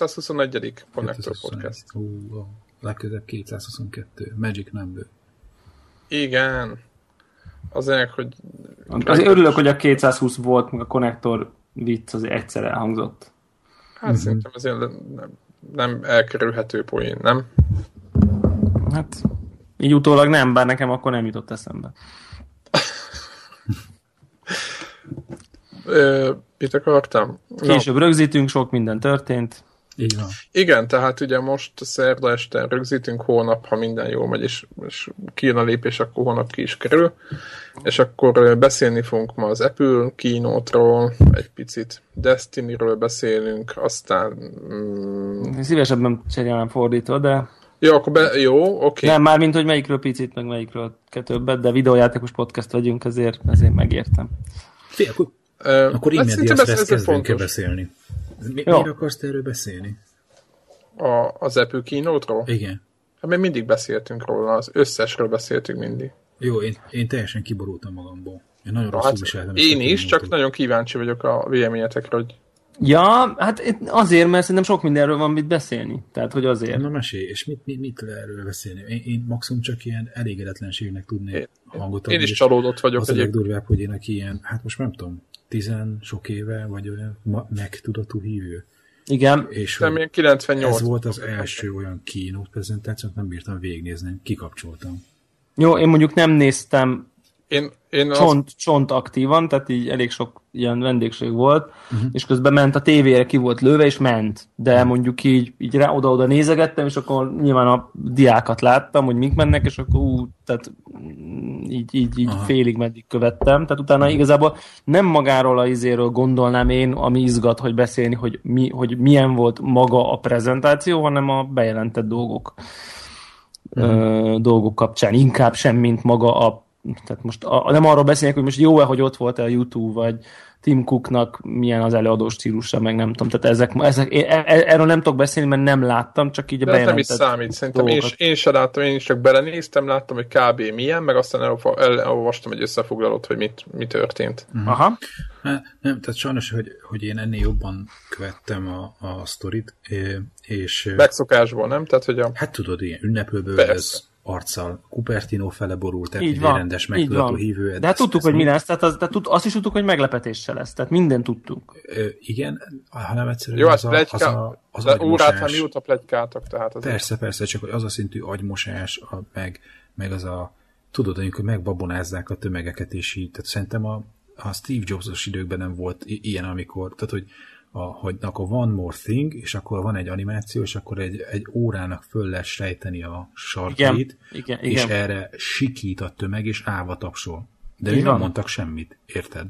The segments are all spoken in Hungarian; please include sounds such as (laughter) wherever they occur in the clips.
221. Connector Podcast. Ú, legközelebb 222. Magic Number. Igen. Azért, hogy... Azért örülök, hogy a 220 volt, meg a konnektor vicc az egyszer elhangzott. Hát uh-huh. szerintem azért nem, nem elkerülhető poén, nem? Hát így utólag nem, bár nekem akkor nem jutott eszembe. Ö, mit akartam? Később no. rögzítünk, sok minden történt. Így van. Igen, tehát ugye most szerda este rögzítünk, hónap, ha minden jól megy, és, és kijön a lépés, akkor hónap ki is kerül. És akkor beszélni fogunk ma az Apple kínótról, egy picit Destiny-ről beszélünk, aztán... Mm... Szívesebben cserélem fordítva, de... Jó, akkor be, jó, oké. Okay. Nem, már mint hogy melyikről picit, meg melyikről többet, de videójátékos podcast vagyunk, ezért, ezért megértem. Fé, akkor, uh, akkor hát immediately ezt kezdünk el beszélni. Mi, miért akarsz te erről beszélni? A, az Apple kínótról? Igen. Hát mi mindig beszéltünk róla, az összesről beszéltünk mindig. Jó, én, én teljesen kiborultam magamból. Én nagyon rosszul hát, viseltem. Én is, csak nagyon kíváncsi vagyok a véleményetekre, hogy Ja, hát azért, mert szerintem sok mindenről van mit beszélni. Tehát, hogy azért. Na mesélj, és mit, mit, mit lehet erről beszélni? Én, én maximum csak ilyen elégedetlenségnek tudnék hangot adni. Én is csalódott vagyok. Az a legdurvább, hogy én aki ilyen, hát most nem tudom, tizen sok éve, vagy olyan megtudatú hívő. Igen. És nem, 98. ez volt az első olyan keynote prezentációt, nem bírtam végignézni, kikapcsoltam. Jó, én mondjuk nem néztem én, én csont, az... csont aktívan, tehát így elég sok ilyen vendégség volt, uh-huh. és közben ment a tévére, ki volt lőve, és ment. De mondjuk így, így rá oda-oda nézegettem, és akkor nyilván a diákat láttam, hogy mik mennek, és akkor ú, tehát így, így, így uh-huh. félig meddig követtem. Tehát utána igazából nem magáról a izéről gondolnám én, ami izgat, hogy beszélni, hogy, mi, hogy milyen volt maga a prezentáció, hanem a bejelentett dolgok. Uh-huh. Ö, dolgok kapcsán, inkább sem, mint maga a tehát most a, nem arról beszélnek, hogy most jó-e, hogy ott volt a YouTube, vagy Tim Cooknak milyen az előadó stílusa, meg nem tudom. Tehát ezek, ezek, e, e, erről nem tudok beszélni, mert nem láttam, csak így a De nem is számít, szerintem én, én sem láttam, én is csak belenéztem, láttam, hogy kb. milyen, meg aztán elolvastam egy összefoglalót, hogy mit, mi történt. Uh-huh. Aha. Nem, nem, tehát sajnos, hogy, hogy én ennél jobban követtem a, a sztorit, és... Megszokásból, nem? Tehát, hogy a... Hát tudod, ilyen ünneplőből ez arccal Cupertino fele borult, tehát egy rendes megtudató hívő. De hát tudtuk, hogy mi lesz, tehát, az, tehát tud, azt is tudtuk, hogy meglepetéssel lesz, tehát mindent tudtuk. Ö, igen, hanem egyszerűen Jó, az, a, az a, az de órát, ha mióta plegykáltak, tehát az Persze, persze, csak hogy az a szintű agymosás, a, meg, meg az a tudod, amikor megbabonázzák a tömegeket, és így, tehát szerintem a, a Steve Jobs-os időkben nem volt ilyen, amikor, tehát hogy a, hogy akkor van more thing, és akkor van egy animáció, és akkor egy, egy órának föl lehet sejteni a sarkait, igen, igen, és igen. erre sikít a tömeg, és állva tapsol. De ők nem mondtak semmit, érted?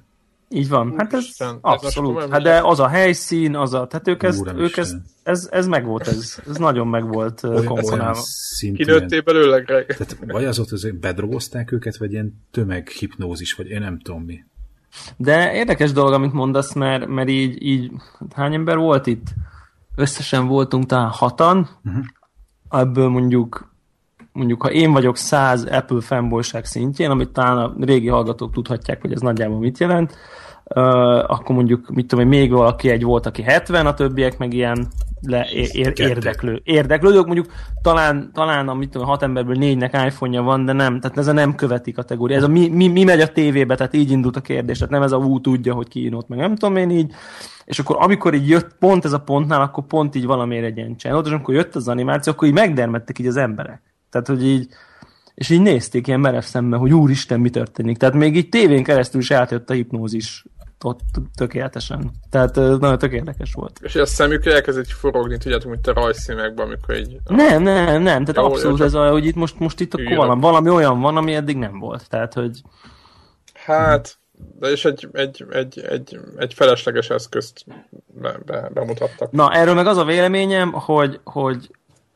Így van, hát ez Isten, abszolút. Ez hát de az a helyszín, az a, tehát ők, ezt, ők ezt, ez, ez meg volt, ez, ez nagyon meg volt komponálva. Kinőttél belőle, Greg. Tehát vagy az ott, hogy bedrogozták őket, vagy ilyen tömeghipnózis, vagy én nem tudom mi. De érdekes dolog, amit mondasz, mert, mert így, így hány ember volt itt? Összesen voltunk talán hatan, uh-huh. ebből mondjuk mondjuk, ha én vagyok száz Apple fanboyság szintjén, amit talán a régi hallgatók tudhatják, hogy ez nagyjából mit jelent, akkor mondjuk, mit tudom, még valaki egy volt, aki 70, a többiek meg ilyen le, ér, érdeklő, érdeklődők, mondjuk talán, talán a mit tudom, hat emberből négynek iPhone-ja van, de nem, tehát ez a nem követi kategória. Ez a mi, mi, mi megy a tévébe, tehát így indult a kérdés, tehát nem ez a ú tudja, hogy ki meg nem tudom én így, és akkor amikor így jött pont ez a pontnál, akkor pont így valamiért egy ilyen channel, és amikor jött az animáció, akkor így megdermedtek így az emberek. Tehát, hogy így, és így nézték ilyen merev szemmel, hogy úristen, mi történik. Tehát még így tévén keresztül is átjött a hipnózis ott tökéletesen. Tehát nagyon tök érdekes volt. És a szemük elkezd egy forogni, tudjátok, mint a rajzszínekben, amikor így... Nem, nem, nem, tehát jó, abszolút jó, ez olyan, hogy itt most, most itt akkor valami, valami olyan van, ami eddig nem volt. Tehát, hogy... Hát, de és egy, egy, egy, egy, egy felesleges eszközt be, be, bemutattak. Na, erről meg az a véleményem, hogy, hogy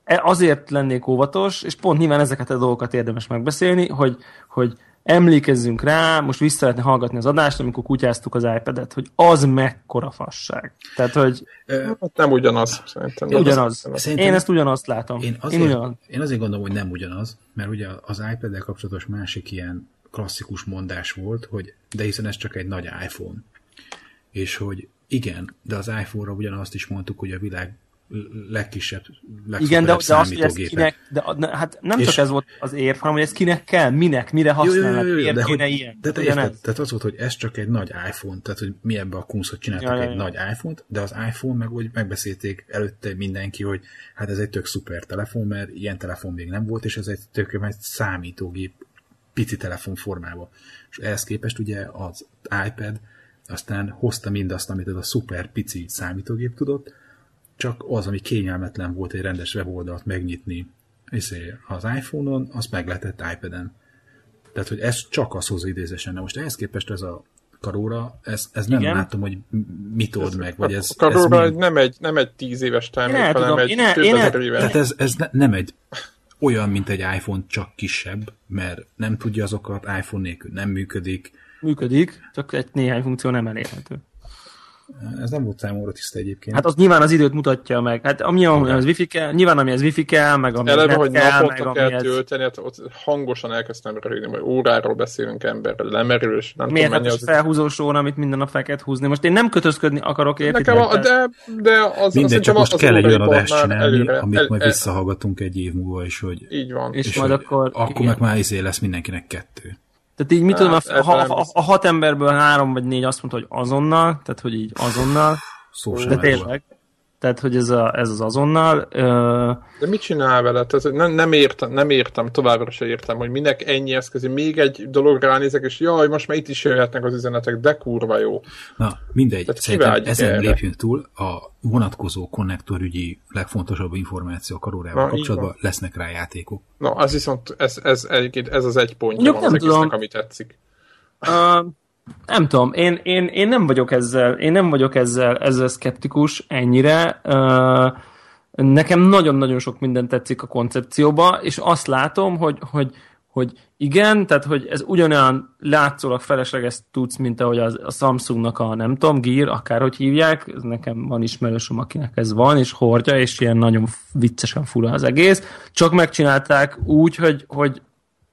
e, azért lennék óvatos, és pont nyilván ezeket a dolgokat érdemes megbeszélni, hogy, hogy emlékezzünk rá, most vissza lehetne hallgatni az adást, amikor kutyáztuk az iPad-et, hogy az mekkora fasság. Tehát, hogy... Hát nem ugyanaz, szerintem. Ugyanaz. Szerintem én ezt ugyanazt látom. Én azért, én, ugyanaz. én azért gondolom, hogy nem ugyanaz, mert ugye az iPad-del kapcsolatos másik ilyen klasszikus mondás volt, hogy de hiszen ez csak egy nagy iPhone. És hogy igen, de az iPhone-ra ugyanazt is mondtuk, hogy a világ legkisebb, Igen, de, de az, hogy ez kinek, de, de, hát nem és... csak ez volt az érv, hanem hogy ez kinek kell, minek, mire használnak, miért de, kéne ilyen. De, de érted, tehát az volt, hogy ez csak egy nagy iPhone, tehát hogy mi ebbe a kunszot csináltak ja, egy ja, nagy iPhone-t, de az iPhone meg úgy megbeszélték előtte mindenki, hogy hát ez egy tök szuper telefon, mert ilyen telefon még nem volt, és ez egy tök egy számítógép pici telefon formában. És ehhez képest ugye az iPad aztán hozta mindazt, amit ez a szuper pici számítógép tudott, csak az, ami kényelmetlen volt egy rendes weboldalt megnyitni izé, az iPhone-on, azt meg lehetett iPad-en. Tehát, hogy ez csak az hozza idézésen. De most ehhez képest ez a karóra, ez, ez nem Igen. látom, hogy mit old ez, meg, vagy ez... A karóra ez nem, egy, nem egy tíz éves termék, hanem tudom, egy én több ezer éves. Tehát ez, ez ne, nem egy olyan, mint egy iPhone, csak kisebb, mert nem tudja azokat, iPhone nélkül nem működik. Működik, csak egy néhány funkció nem elérhető. Ez nem volt számomra tiszta egyébként. Hát az nyilván az időt mutatja meg. Hát ami, ami az wifi kell, nyilván ami az wifi kell, meg ami Eleve, hogy kell, naponta meg, kell tölteni, hát ott hangosan elkezdtem rögni, hogy óráról beszélünk emberről, lemerül, és nem Miért tudom, hát az... felhúzós óra, amit minden nap fel kell húzni. Most én nem kötözködni akarok, értitek? Nekem, a, de, de az, Minden, csak most az kell egy olyan adást csinálni, előre, amit el, majd el, visszahallgatunk egy év múlva, és hogy... Így van. És, és majd akkor... Akkor meg már izé lesz mindenkinek kettő. Tehát így mit hát, tudom, a, a, a, a hat emberből három vagy négy azt mondta, hogy azonnal, tehát hogy így azonnal. Szó de tényleg. Tehát, hogy ez, a, ez az azonnal. Uh... De mit csinál vele? Tehát nem, nem, értem, nem értem, továbbra sem értem, hogy minek ennyi eszköz. Még egy dolog ránézek, és jaj, most már itt is jöhetnek az üzenetek, de kurva jó. Na, mindegy. Tehát Szerintem ezen erre. lépjünk túl. A vonatkozó konnektorügyi legfontosabb információ a karóriával kapcsolatban lesznek rá játékok. Na, az viszont ez, ez, ez, ez az egy pontja van az egésznek, ami tetszik. Uh, nem tudom, én, én, én nem vagyok ezzel, én nem vagyok ezzel, ezzel szkeptikus ennyire. Nekem nagyon-nagyon sok minden tetszik a koncepcióba, és azt látom, hogy, hogy, hogy igen, tehát hogy ez ugyanolyan látszólag felesleges tudsz, mint ahogy az, a Samsungnak a nem tudom, Gear, akárhogy hívják, ez nekem van ismerősöm, akinek ez van, és hordja, és ilyen nagyon viccesen fura az egész, csak megcsinálták úgy, hogy, hogy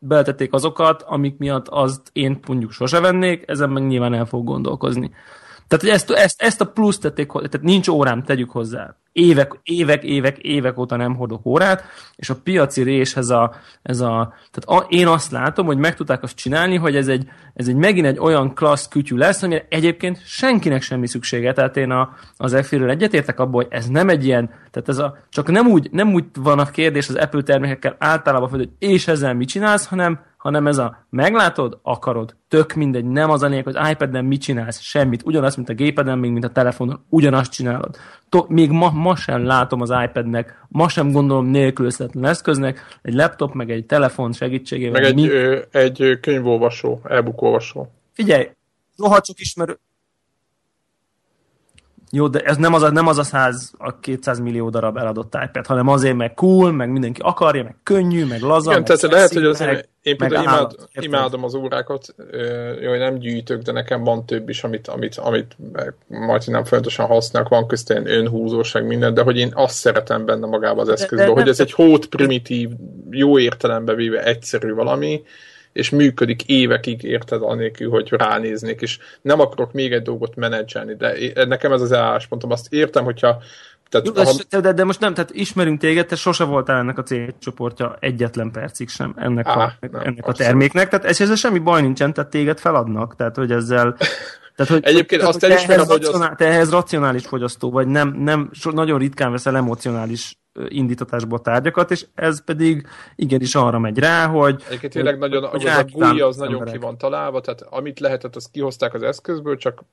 beletették azokat, amik miatt azt én mondjuk sose vennék, ezen meg nyilván el fog gondolkozni. Tehát, hogy ezt, ezt, ezt a plusz tették, tehát nincs órám, tegyük hozzá. Évek, évek, évek, évek óta nem hordok órát, és a piaci réshez a, ez a, tehát a, én azt látom, hogy meg tudták azt csinálni, hogy ez egy, ez egy megint egy olyan klassz kütyű lesz, amire egyébként senkinek semmi szüksége. Tehát én a, az F-ről egyetértek abból, hogy ez nem egy ilyen, tehát ez a, csak nem úgy, nem úgy van a kérdés az Apple termékekkel általában, hogy és ezzel mit csinálsz, hanem hanem ez a meglátod, akarod, tök mindegy, nem az a lényeg, hogy iPad-en mit csinálsz, semmit, ugyanazt, mint a gépeden, még mint a telefonon, ugyanazt csinálod. To, még ma, ma sem látom az iPad-nek, ma sem gondolom nélkülözhetetlen eszköznek, egy laptop, meg egy telefon segítségével. Meg egy, mi... ö, egy könyvolvasó, e-book olvasó. Figyelj, rohadt sok ismerő, jó, de ez nem az a, nem az a 100, a 200 millió darab eladott iPad, hanem azért, meg cool, meg mindenki akarja, meg könnyű, meg laza. Igen, meg tehát lehet, hogy az, meg, én például imád, imádom az órákat, jó, nem gyűjtök, de nekem van több is, amit, amit, amit majd nem folyamatosan használok, van közt ilyen önhúzóság, minden, de hogy én azt szeretem benne magában az eszközben, hogy ez egy hót primitív, jó értelembe véve egyszerű valami, és működik évekig, érted, anélkül, hogy ránéznék, és nem akarok még egy dolgot menedzselni, de nekem ez az álláspontom. Azt értem, hogyha tehát, Jó, ha... de, de most nem, tehát ismerünk téged, te sose voltál ennek a célcsoportja egyetlen percig sem ennek, Á, a, nem, ennek a terméknek, tehát ez, ezzel semmi baj nincsen, tehát téged feladnak, tehát hogy ezzel tehát, hogy, Egyébként tehát, azt elismerem, hogy az... Te ehhez racionális fogyasztó vagy, nem, nem so, nagyon ritkán veszel emocionális indítatásból tárgyakat, és ez pedig igenis arra megy rá, hogy... Egyébként tényleg nagyon, hogy az a GUI az nagyon emberek. ki van találva, tehát amit lehetett, azt kihozták az eszközből, csak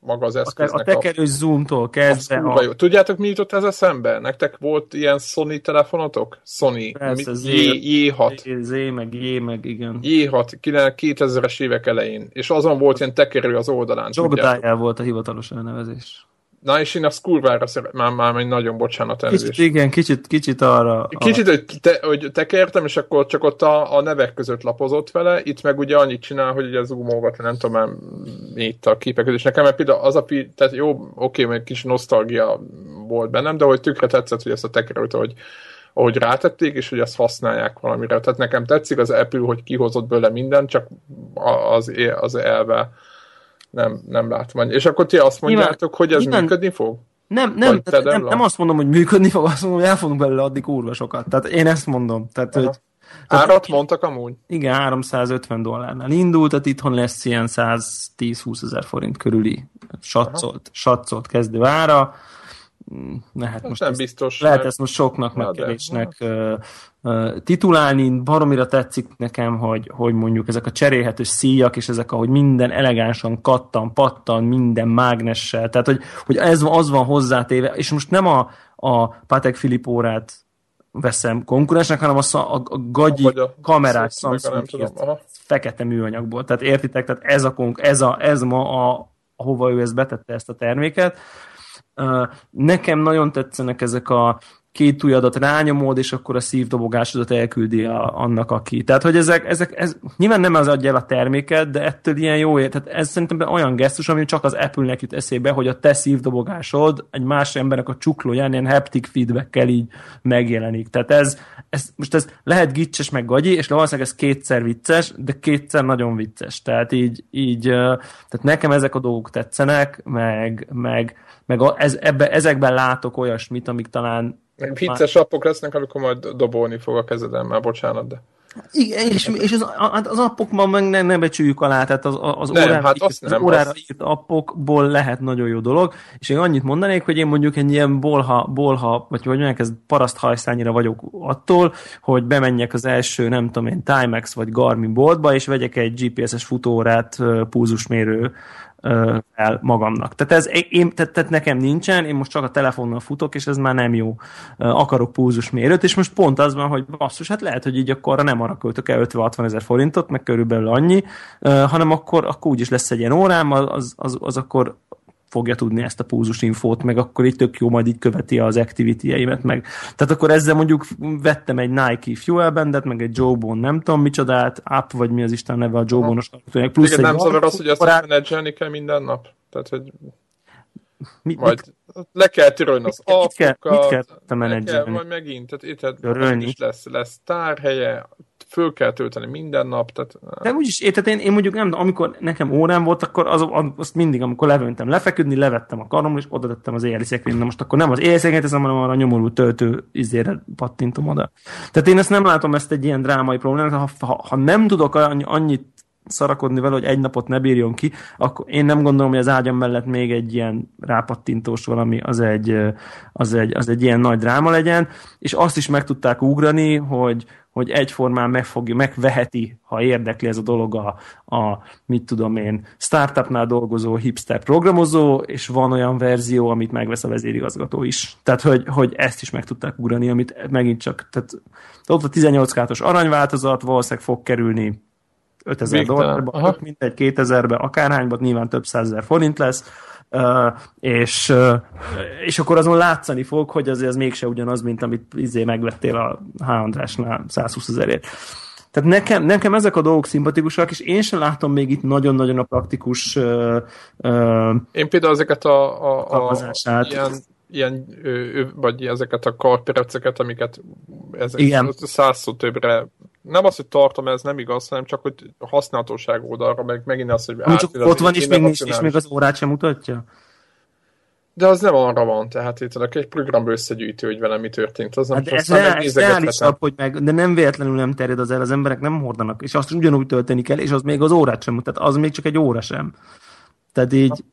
maga az eszköznek. A, tekerős a... zoomtól kezdve. A... Jó. Tudjátok, mi jutott ez eszembe? Nektek volt ilyen Sony telefonotok? Sony. Persze, Z, J6. Z, meg J, meg igen. J6, 2000-es évek elején. És azon volt ilyen tekerő az oldalán. Jogdial volt a hivatalos elnevezés. Na és én azt kurvára szeret, már, már egy nagyon bocsánat elnézést. Kicsit, igen, kicsit, kicsit arra. Kicsit, hogy, te, hogy tekertem, és akkor csak ott a, a nevek között lapozott vele, itt meg ugye annyit csinál, hogy ugye zoomolgat, nem tudom már itt a képek között, és nekem mert például az a, tehát jó, oké, meg kis nosztalgia volt bennem, de hogy tükre tetszett, hogy ezt a tekerőt, hogy ahogy rátették, és hogy ezt használják valamire. Tehát nekem tetszik az Apple, hogy kihozott bőle mindent, csak az, az elve nem, nem látom. És akkor ti azt mondjátok, hogy ez nyilván, működni fog? Nem, nem, nem, nem, azt mondom, hogy működni fog, azt mondom, hogy el fogunk belőle adni kurva sokat. Tehát én ezt mondom. Tehát, hogy, tehát, Árat mondtak amúgy? Igen, 350 dollárnál indult, tehát itthon lesz ilyen 110-20 ezer forint körüli satszólt, satszólt kezdő ára. Lehet most nem ezt, biztos. Lehet ezt most soknak, meg kevésnek uh, uh, titulálni. Baromira tetszik nekem, hogy, hogy mondjuk ezek a cserélhető szíjak, és ezek, ahogy minden elegánsan kattan, pattan, minden mágnessel. Tehát, hogy, hogy ez az van hozzátéve, és most nem a, a Patek Filipórát veszem konkurensnek, hanem a, a, a gagyi a kamerás Samsung fekete műanyagból. Tehát értitek, tehát ez, a, ez, a, ez ma a, ahova ő ezt betette ezt a terméket. Nekem nagyon tetszenek ezek a két ujjadat rányomod, és akkor a szívdobogásodat elküldi a, annak, aki. Tehát, hogy ezek, ezek ez, nyilván nem az adja el a terméket, de ettől ilyen jó ér. Tehát ez szerintem olyan gesztus, ami csak az Apple-nek jut eszébe, hogy a te szívdobogásod egy más embernek a csuklóján ilyen haptic feedback így megjelenik. Tehát ez, ez, most ez lehet gicses meg gagyi, és valószínűleg ez kétszer vicces, de kétszer nagyon vicces. Tehát így, így tehát nekem ezek a dolgok tetszenek, meg, meg, meg ez, ebbe, ezekben látok olyasmit, amik talán Vicces appok lesznek, amikor majd dobolni fog a kezeden, már bocsánat, de... Igen, és, és az, az appokban meg ne, ne becsüljük alá, tehát az, az, nem, órára, hát írt, az nem, órára az... írt appokból lehet nagyon jó dolog, és én annyit mondanék, hogy én mondjuk egy ilyen bolha, bolha vagy hogy mondják, ez paraszthajszányira vagyok attól, hogy bemenjek az első, nem tudom én, Timex vagy Garmin boltba, és vegyek egy GPS-es futóórát, púzusmérő el magamnak. Tehát, ez, én, tehát, tehát nekem nincsen, én most csak a telefonnal futok, és ez már nem jó. Akarok púzusmérőt, és most pont az van, hogy basszus, hát lehet, hogy így akkor nem arra költök el 50-60 ezer forintot, meg körülbelül annyi, hanem akkor, akkor úgyis lesz egy ilyen órám, az, az, az akkor fogja tudni ezt a púzus infót, meg akkor itt tök jó, majd így követi az activity meg. Tehát akkor ezzel mondjuk vettem egy Nike Fuel Bandet, meg egy Jawbone nem tudom micsodát, app vagy mi az Isten neve a Jawbone-os plusz Igen, nem zavar az, hogy ezt korát... menedzselni kell minden nap? Tehát, hogy mi, majd mit, le kell törölni az mit, kell, mit kell te? Kell, majd megint, tehát itt is lesz, lesz tárhelye, föl kell tölteni minden nap. Tehát, de úgyis, én, tehát én, én mondjuk nem, amikor nekem órám volt, akkor az, azt mindig, amikor levöntem lefeküdni, levettem a karomra, és oda tettem az éjjeli szekrényre. Most akkor nem az éjjeli szekrényt hanem arra a nyomorú töltő izére pattintom oda. Tehát én ezt nem látom ezt egy ilyen drámai problémát, ha, ha, ha nem tudok annyit szarakodni vele, hogy egy napot ne bírjon ki, akkor én nem gondolom, hogy az ágyam mellett még egy ilyen rápattintós valami, az egy, az egy, az egy ilyen nagy dráma legyen, és azt is meg tudták ugrani, hogy, hogy egyformán megfogja, megveheti, ha érdekli ez a dolog a, a mit tudom én, startupnál dolgozó hipster programozó, és van olyan verzió, amit megvesz a vezérigazgató is. Tehát, hogy, hogy ezt is meg tudták ugrani, amit megint csak, tehát ott a 18 kátos aranyváltozat valószínűleg fog kerülni 5000 dollárba, mindegy 2000-be, akárhányba, nyilván több százezer forint lesz, Uh, és, uh, és akkor azon látszani fog, hogy azért az mégse ugyanaz, mint amit izé megvettél a H. Andrásnál 120 ezerért. Tehát nekem, nekem ezek a dolgok szimpatikusak, és én sem látom még itt nagyon-nagyon a praktikus uh, uh, Én például ezeket a, a, a ilyen, ilyen ö, vagy ezeket a karpereceket, amiket ezek Igen. százszor többre nem az, hogy tartom, ez nem igaz, hanem csak, hogy a használhatóság oldalra, meg megint az, hogy... Ami csak ott van, és még, nincs, és még az órát sem mutatja? De az nem arra van, tehát itt egy programba összegyűjtő, hogy velem mi történt. Az nem hát ez, ne, ez reálisabb, hogy meg, de nem véletlenül nem terjed az el, az emberek nem hordanak, és azt ugyanúgy tölteni kell, és az még az órát sem, tehát az még csak egy óra sem. Tehát így,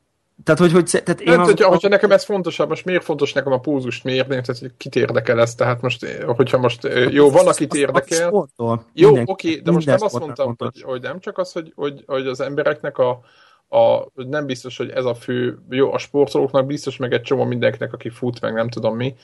tehát, hogy, hogy tehát én hát, az, hogyha, hogyha nekem ez fontosabb, most miért fontos nekem a púzust mérni, tehát hogy kit érdekel ez, tehát most, hogyha most, jó, van, akit érdekel. Jó, oké, de most nem azt mondtam, hogy, hogy, nem csak az, hogy, hogy, hogy az embereknek a, a, nem biztos, hogy ez a fő, jó, a sportolóknak biztos, meg egy csomó mindenkinek, aki fut, meg nem tudom mi,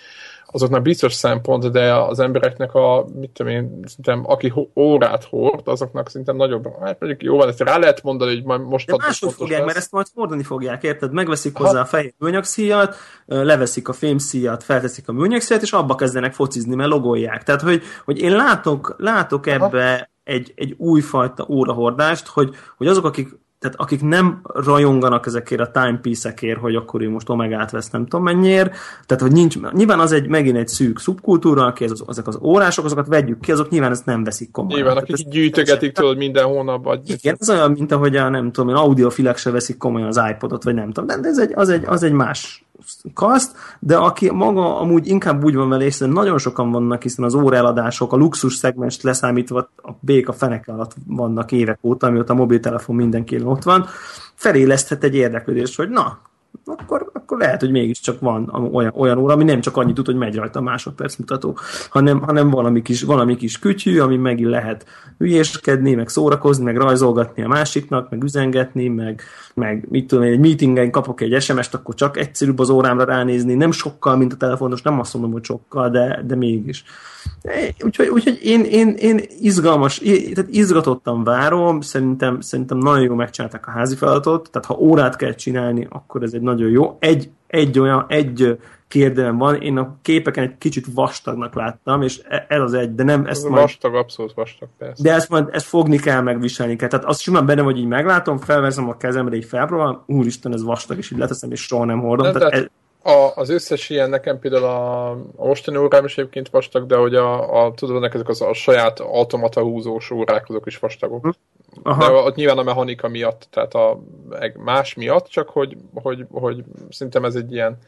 azoknak biztos szempont, de az embereknek a, mit tudom én, szerintem, aki órát hord, azoknak szerintem nagyobb, hát mondjuk jó van, ezt rá lehet mondani, hogy majd most de máshogy fogják, lesz. mert ezt majd fordani fogják, érted? Megveszik hozzá ha. a fehér műanyagszíjat, leveszik a fémszíjat, felteszik a műanyagszíjat, és abba kezdenek focizni, mert logolják. Tehát, hogy, hogy én látok, látok ebbe egy, egy újfajta órahordást, hogy, hogy azok, akik tehát akik nem rajonganak ezekért a timepiece-ekért, hogy akkor ő most omegát vesz nem tudom mennyiért, tehát hogy nincs, nyilván az egy megint egy szűk szubkultúra, aki az, azok az órások, azokat vegyük ki, azok nyilván ezt nem veszik komolyan. Nyilván, akik ezt gyűjtögetik tudod minden hónap. Vagy igen, ez olyan, mint ahogy a nem tudom, audiofilek se veszik komolyan az iPodot, vagy nem tudom, de ez egy, az, egy, az egy más kaszt, de aki maga amúgy inkább úgy van vele, hiszen nagyon sokan vannak, hiszen az óraeladások, a luxus szegmest leszámítva a béka feneke alatt vannak évek óta, amióta a mobiltelefon mindenki ott van, feléleszthet egy érdeklődést, hogy na, akkor, akkor lehet, hogy mégiscsak van olyan, olyan óra, ami nem csak annyit tud, hogy megy rajta a másodperc mutató, hanem, hanem valami, kis, valami kis kütyű, ami megint lehet hülyéskedni, meg szórakozni, meg rajzolgatni a másiknak, meg üzengetni, meg, meg mit tudom, egy meetingen kapok egy SMS-t, akkor csak egyszerűbb az órámra ránézni, nem sokkal, mint a telefonos, nem azt mondom, hogy sokkal, de, de mégis. Úgyhogy, úgyhogy én, én, én izgalmas, tehát izgatottan várom, szerintem, szerintem nagyon jó megcsinálták a házi feladatot, tehát ha órát kell csinálni, akkor ez egy nagyon jó. Egy, egy olyan, egy kérdelem van, én a képeken egy kicsit vastagnak láttam, és e, ez az egy, de nem ezt majd... Vastag, abszolút vastag, persze. De ezt majd ezt fogni kell, meg viselni kell. Tehát azt simán benne, hogy így meglátom, felveszem a kezemre, így felpróbálom, úristen, ez vastag, és így leteszem, és soha nem hordom. De, Tehát de, ez, a, az összes ilyen nekem például a, a mostani órám is egyébként vastag, de hogy a, a tudod, ezek az a saját automata húzós órák, azok is vastagok. Hm. Aha. De ott nyilván a mechanika miatt, tehát a más miatt, csak hogy, hogy, hogy szerintem ez egy ilyen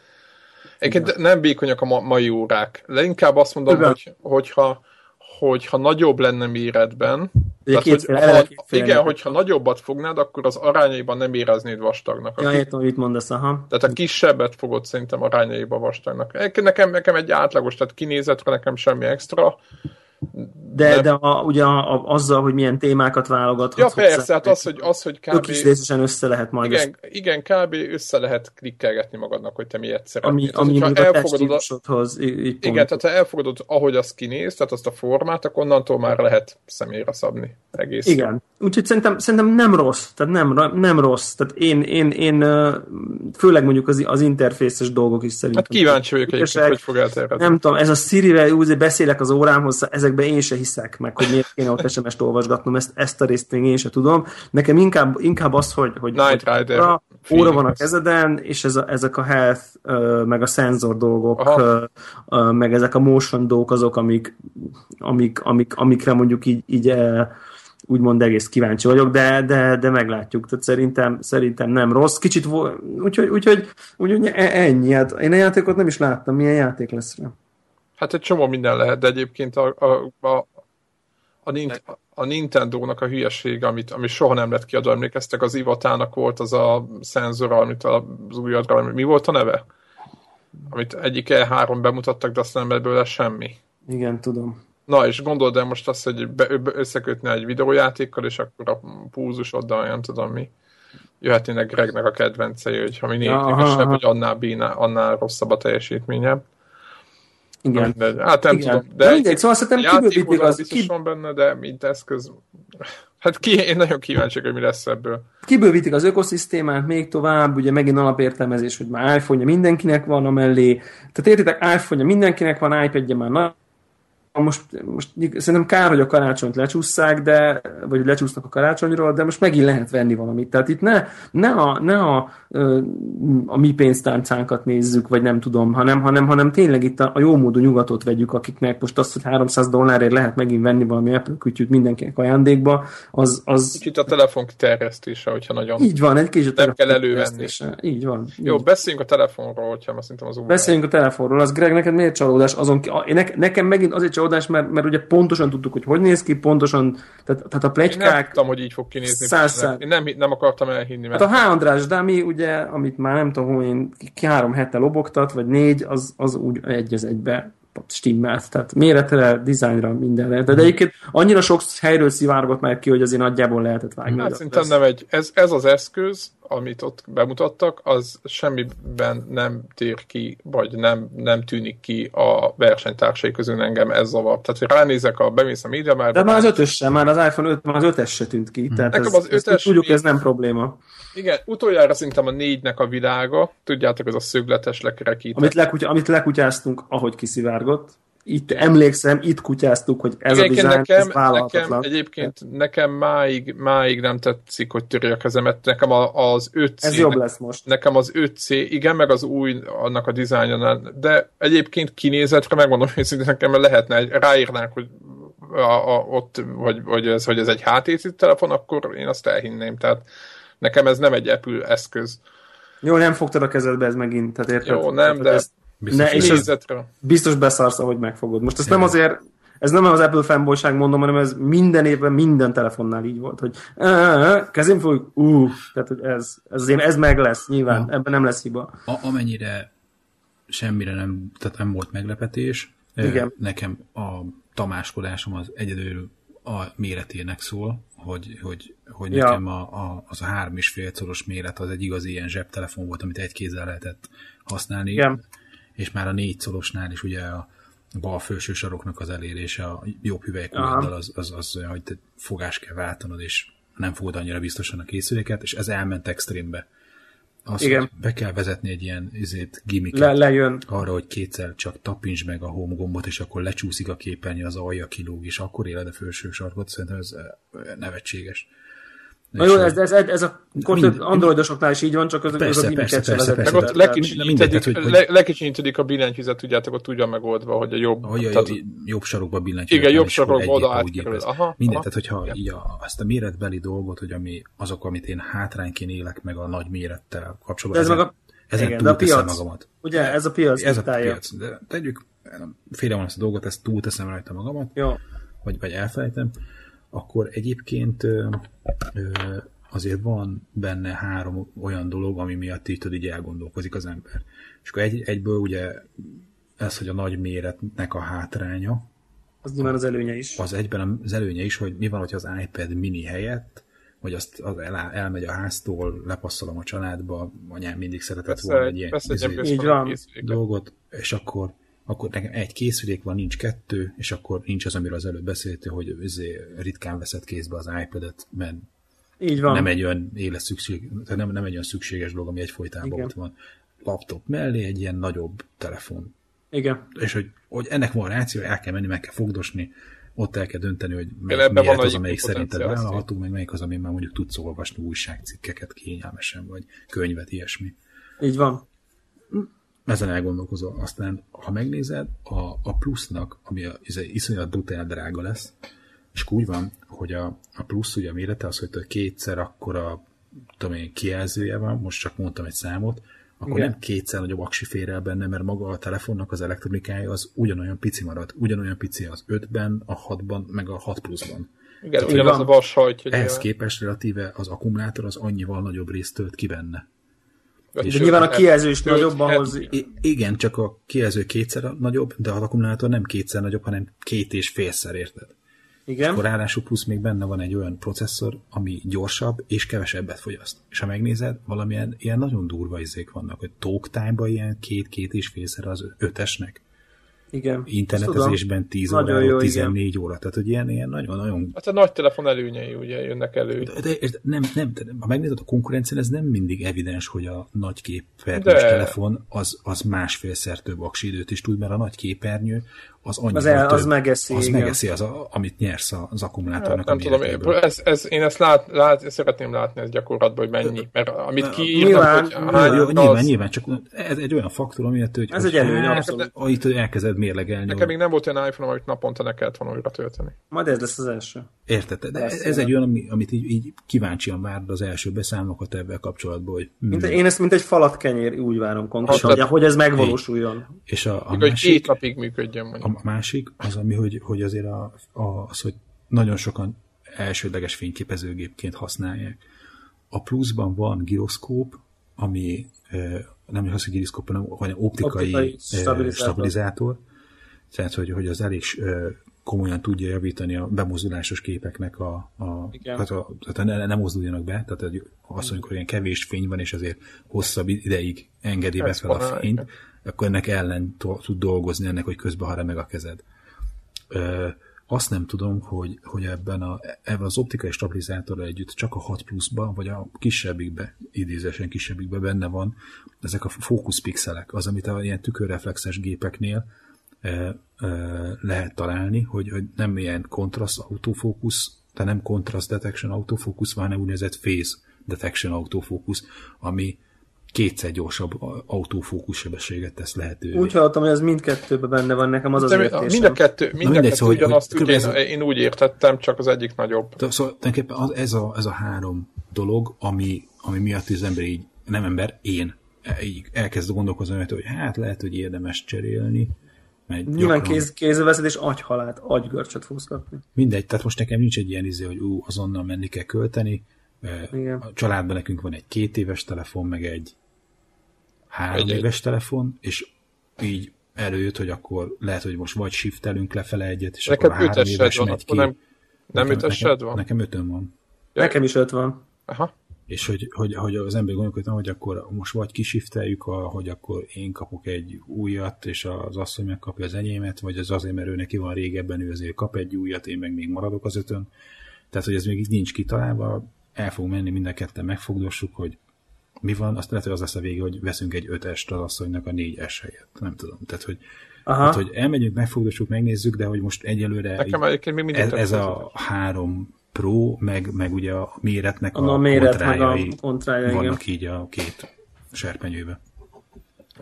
Egyébként nem békonyak a mai órák. De inkább azt mondom, Igen. hogy, hogyha, hogyha nagyobb lenne méretben, tehát, hogy, ha, igen, hogyha nagyobbat fognád, akkor az arányaiban nem éreznéd vastagnak. Ja, értem, mit mondasz, aha. Tehát a kisebbet fogod szerintem arányaiban vastagnak. Nekem, nekem egy átlagos, tehát kinézetre nekem semmi extra, de, nem. de a, ugye a, a, azzal, hogy milyen témákat válogathatsz. Ja persze, hát az, hogy, az, hogy kb. is részesen össze lehet majd. Igen, össze. igen, kb. össze lehet klikkelgetni magadnak, hogy te miért szeretnél. Ami, ami tehát, a, így Igen, tehát ha elfogadod, ahogy az kinéz, tehát azt a formát, akkor onnantól már lehet személyre szabni egész. Igen, úgyhogy szerintem, szerintem nem rossz, tehát nem, nem rossz. Tehát én, én, én főleg mondjuk az, az interfészes dolgok is szerintem. Hát kíváncsi vagyok egyébként, hogy fog elterjedni. Nem tudom, ez a Siri-vel beszélek az órámhoz, ezekben én se hiszek meg, hogy miért kéne ott SMS-t olvasgatnom, ezt, ezt a részt még én se tudom. Nekem inkább, inkább az, hogy, hogy, Night Rider óra, óra van a kezeden, és ez a, ezek a health, meg a szenzor dolgok, uh, meg ezek a motion dolgok azok, amik, amik, amik, amikre mondjuk így, így úgymond egész kíváncsi vagyok, de, de, de meglátjuk. Tehát szerintem, szerintem nem rossz. Kicsit, úgyhogy, úgyhogy, úgyhogy ennyi. Hát én a játékot nem is láttam, milyen játék lesz rá. Hát egy csomó minden lehet, de egyébként a, a, a, a, Nint, a Nintendo-nak a hülyesége, amit, ami soha nem lett kiadva, emlékeztek, az Ivatának volt az a szenzor, amit az új adra, mi volt a neve? Amit egyik E3 bemutattak, de aztán nem belőle semmi. Igen, tudom. Na, és gondold el most azt, hogy be, be, összekötni egy videójátékkal, és akkor a púzusoddal, nem tudom mi. Jöhetnének Gregnek a kedvencei, hogy ha minél kevesebb, hogy annál, bína, annál rosszabb a teljesítménye. Igen. De, hát nem Igen. tudom. De mindegy, szóval szerintem kibővítik az... Biztos ki... van benne, de mint eszköz... Hát ki, én nagyon kíváncsi, hogy mi lesz ebből. Kibővítik az ökoszisztémát még tovább, ugye megint alapértelmezés, hogy már iPhone-ja mindenkinek van a mellé. Tehát értitek, iPhone-ja mindenkinek van, iPad-je már most, most szerintem kár, hogy a karácsonyt lecsúszszák, de, vagy lecsúsznak a karácsonyról, de most megint lehet venni valamit. Tehát itt ne, ne, a, ne a, a mi pénztáncánkat nézzük, vagy nem tudom, hanem, hanem, hanem tényleg itt a, a jó módú nyugatot vegyük, akiknek most azt, hogy 300 dollárért lehet megint venni valami Apple kütyűt mindenkinek ajándékba, az... az... Kicsit a telefon kiterjesztése, hogyha nagyon... Így van, egy kicsit Nem kell elővenni. Így van. Jó, így. beszéljünk a telefonról, hogyha azt szerintem az Beszéljünk a telefonról. Az Greg, neked miért csalódás? Azon, ne, nekem megint azért csalódás, megoldás, mert, mert ugye pontosan tudtuk, hogy hogy néz ki, pontosan, tehát, tehát a plegykák... Én nem tudtam, hogy így fog kinézni. Száz, Én nem, nem akartam elhinni. Mert... Hát a H. András Dami, ugye, amit már nem tudom, hogy én három hete lobogtat, vagy négy, az, az úgy egy az egybe stimmelt. Tehát méretre, dizájnra, mindenre. De, de egyébként annyira sok helyről szivárgott már ki, hogy azért nagyjából lehetett vágni. Hát szerintem nem egy, ez, ez az eszköz, amit ott bemutattak, az semmiben nem tér ki, vagy nem, nem tűnik ki a versenytársai közül engem ez zavar. Tehát, hogy ránézek, a bemész a média már... De már az ötös sem, már az iPhone 5, már az ötös se tűnt ki. Tehát Nekem ez, az ötös, tudjuk, ez nem probléma. Igen, utoljára szerintem a négynek a világa, tudjátok, ez a szögletes lekerekített. Amit, lekutya, amit lekutyáztunk, ahogy kiszivárgott itt emlékszem, itt kutyáztuk, hogy ez Igen, a design, nekem, ez nekem, egyébként nekem máig, máig nem tetszik, hogy törje a kezemet. Nekem az 5C... Ez jobb lesz most. Nekem az 5C, igen, meg az új, annak a dizájnjánál, de egyébként kinézetre megmondom, (laughs) hogy nekem lehetne, egy, ráírnánk, hogy a, a, ott, hogy, hogy, ez, hogy ez egy HTC telefon, akkor én azt elhinném. Tehát nekem ez nem egy Apple eszköz. Jó, nem fogtad a kezedbe ez megint, tehát érted? Jó, nem, de ez, Biztos, ne, hogy és ez biztos beszarsz, ahogy megfogod. Most ezt nem azért, ez nem az Apple fanboyság mondom, hanem ez minden évben minden telefonnál így volt, hogy "Ö, ö, ö, kezén fogjuk, ú, tehát hogy ez, ez, azért, ez meg lesz, nyilván, Ja. ebben nem lesz hiba. A, amennyire semmire nem, tehát nem volt meglepetés, Igen. nekem a tamáskodásom az egyedül a méretének szól, hogy, hogy, hogy Ja. nekem a, a, az a három és fél szoros méret az egy igazi ilyen zsebtelefon volt, amit egy kézzel lehetett használni, Igen. És már a négy szorosnál is ugye a bal felső saroknak az elérése a jobb Aha. hüvelykujjaddal az, az, az olyan, hogy te fogás kell váltanod, és nem fogod annyira biztosan a készüléket, és ez elment extrémbe. Az, Igen. be kell vezetni egy ilyen izét, gimmicket Le, lejön. arra, hogy kétszer csak tapints meg a home gombot, és akkor lecsúszik a képernyő, az alja kilóg, és akkor éled a felső sarkot, szerintem ez eh, nevetséges. Na jó, hogy- ez, ez, ez, ez a Mind- androidosoknál is így van, csak az, az Persze, a gimmicket persze, persze, persze. Meg ott tehát, hogy- le, lekicsinyítedik a billentyűzet, tudjátok, ott úgy van megoldva, hogy a jobb. Ahogy a, tehát, jobb sarokba billentyű. Igen, jobb sarokba egy oda átkerül. Aha, Minden, aha. tehát hogyha Igen. így a, azt a méretbeli dolgot, hogy ami, azok, amit én hátrányként élek meg a nagy mérettel kapcsolatban, ez meg a- ezen igen, de a túlteszem piac. magamat. Ugye, ez a piac Ez a piac. De tegyük, félre van ezt a dolgot, ezt túlteszem rajta magamat, Jó. vagy, vagy elfelejtem, akkor egyébként azért van benne három olyan dolog, ami miatt így, tudod, így elgondolkozik az ember. És akkor egy, egyből ugye ez, hogy a nagy méretnek a hátránya, Az nyilván az előnye is. az egyben az előnye is, hogy mi van, hogy az iPad mini helyett, vagy azt az el, elmegy a háztól, lepasszolom a családba, anyám mindig szeretett Persze, volna egy ilyen persze egy izé, ilyen Így van. dolgot, és akkor, akkor nekem egy készülék van, nincs kettő, és akkor nincs az, amiről az előbb beszéltél, hogy izé ritkán veszed kézbe az iPad-et, mert Így van. nem egy olyan éles szükség, tehát nem, nem egy olyan szükséges dolog, ami egyfolytában Igen. ott van. Laptop mellé egy ilyen nagyobb telefon. Igen. És hogy, hogy ennek van ráció, el kell menni, meg kell fogdosni, ott el kell dönteni, hogy melyik van az, amelyik szerinted vállalható, meg melyik az, ami már mondjuk tudsz olvasni újságcikkeket kényelmesen, vagy könyvet, ilyesmi. Így van. Ezen elgondolkozol. Aztán, ha megnézed, a, a plusznak, ami a, iszonyat brutál drága lesz, és úgy van, hogy a, a plusz ugye a mérete az, hogy kétszer akkora tudom én, kijelzője van, most csak mondtam egy számot, akkor Igen. nem kétszer nagyobb aksi fér el benne, mert maga a telefonnak az elektronikája az ugyanolyan pici marad. Ugyanolyan pici az 5-ben, a 6-ban, meg a 6 pluszban. Igen, Így ugyanaz van. a vas hajt, Ehhez képest relatíve az akkumulátor az annyival nagyobb részt tölt ki benne. De nyilván a kijelző is nagyobb ahhoz. I- igen, csak a kijelző kétszer nagyobb, de az akkumulátor nem kétszer nagyobb, hanem két és félszer, érted? Igen. Akkor ráadásul plusz még benne van egy olyan processzor, ami gyorsabb és kevesebbet fogyaszt. És ha megnézed, valamilyen ilyen nagyon durva izék vannak, hogy talk time ilyen két-két és félszer az ötesnek. Igen. Internetezésben 10 Nagyon óráról jó, 14 óra. Tehát, hogy ilyen, ilyen nagyon-nagyon Hát a nagy telefon előnyei ugye jönnek elő. de, de, érted, nem, nem, de, ha megnézed a konkurencián, ez nem mindig evidens, hogy a nagy képernyős De. telefon az, az másfélszer több aksi időt is tud, mert a nagy képernyő az annyival Az el- több. az megeszi, Az igen. megeszi, az, a, amit nyersz az akkumulátornak Hát, nem a tudom, én, ez, ez, én ezt lát, lát, szeretném látni ez gyakorlatban, hogy mennyi. Mert amit kiírnak, Nyilván, hogy nyilván, hány, Jó, az, nyilván, nyilván, csak ez egy olyan faktor, ami hogy, Ez hogy egy előny, hát, abszolút. Itt elkezded mérlegelni. Nekem még nem volt olyan iPhone, amit naponta ne kellett volna újra tölteni. Majd ez lesz az első. Érted? De ez, ez egy olyan, ami, amit így, így kíváncsian várd az első beszámolókat ebben kapcsolatban, hogy Mint. Én ezt mint egy falat kenyér úgy várom konkrétan, Hát, hogy, hogy ez megvalósuljon. és a, a Még, hogy másik, két napig működjön mondjuk. A másik az, ami, hogy, hogy azért a, a, az, hogy nagyon sokan elsődleges fényképezőgépként használják. A pluszban van giroszkóp, ami nem az, hogy giroszkóp, hanem, hanem optikai, Optikai stabilizátor. stabilizátor. Tehát, hogy, hogy az elég komolyan tudja javítani a bemozdulásos képeknek a, a, Igen. tehát a tehát ne, ne mozduljanak be, tehát azt mondjuk, hogy ilyen kevés fény van, és azért hosszabb ideig engedi be fel a fényt. Akkor ennek ellen tud dolgozni, ennek, hogy közben ha meg a kezed. Ö, azt nem tudom, hogy, hogy ebben, a, ebben az optikai stabilizátorral együtt csak a 6 pluszban, vagy a kisebbikbe, idézésen kisebbikbe benne van ezek a fókuszpixelek, az, amit a ilyen tükörreflexes gépeknél ö, ö, lehet találni, hogy, hogy nem ilyen kontraszt autofókusz, tehát nem contrast detection autofókusz, hanem úgynevezett phase detection autofókusz, ami kétszer gyorsabb autofókusz sebességet tesz lehetővé. Úgy hallottam, hogy ez mindkettőben benne van nekem az az De értésem. mind a kettő, mind a mindegy, kettő szóval, hogy- ugyanazt, hogy úgy, én, ez- én úgy értettem, csak az egyik nagyobb. De Szóval tulajdonképpen az, ez, a, ez a három dolog, ami, ami miatt az ember így nem ember, én így elkezd gondolkozni, hogy hát lehet, hogy érdemes cserélni. Mert Nyilván gyakran... kéz, kézbe veszed, és agyhalát, agygörcsöt fogsz kapni. Mindegy, tehát most nekem nincs egy ilyen izé, hogy ú, azonnal menni kell költeni. Igen. A családban nekünk van egy két éves telefon, meg egy három egy, éves telefon, és így előjött, hogy akkor lehet, hogy most vagy shiftelünk lefele egyet, és Neked akkor a három éves van, megy ki. Nem, nem nekem, nekem, van? Nekem ötön van. Nekem is öt van. Aha. És hogy, hogy, hogy az ember gondolkodtam, hogy akkor most vagy kisifteljük, hogy akkor én kapok egy újat, és az asszony megkapja az enyémet, vagy az azért, mert ő neki van régebben, ő azért kap egy újat, én meg még maradok az ötön. Tehát, hogy ez még így nincs kitalálva, el fogunk menni, mind a ketten megfogdossuk, hogy mi van, azt lehet, hogy az lesz a vége, hogy veszünk egy 5-est az asszonynak a 4-es helyett. Nem tudom. Tehát, hogy, Aha. Hát, hogy elmegyünk, megfogdossuk, megnézzük, de hogy most egyelőre Nekem így, még ez, ez a három Pro, meg, meg ugye a méretnek a, a méret, kontrájai, meg a kontrájai vannak igen. így a két serpenyőbe.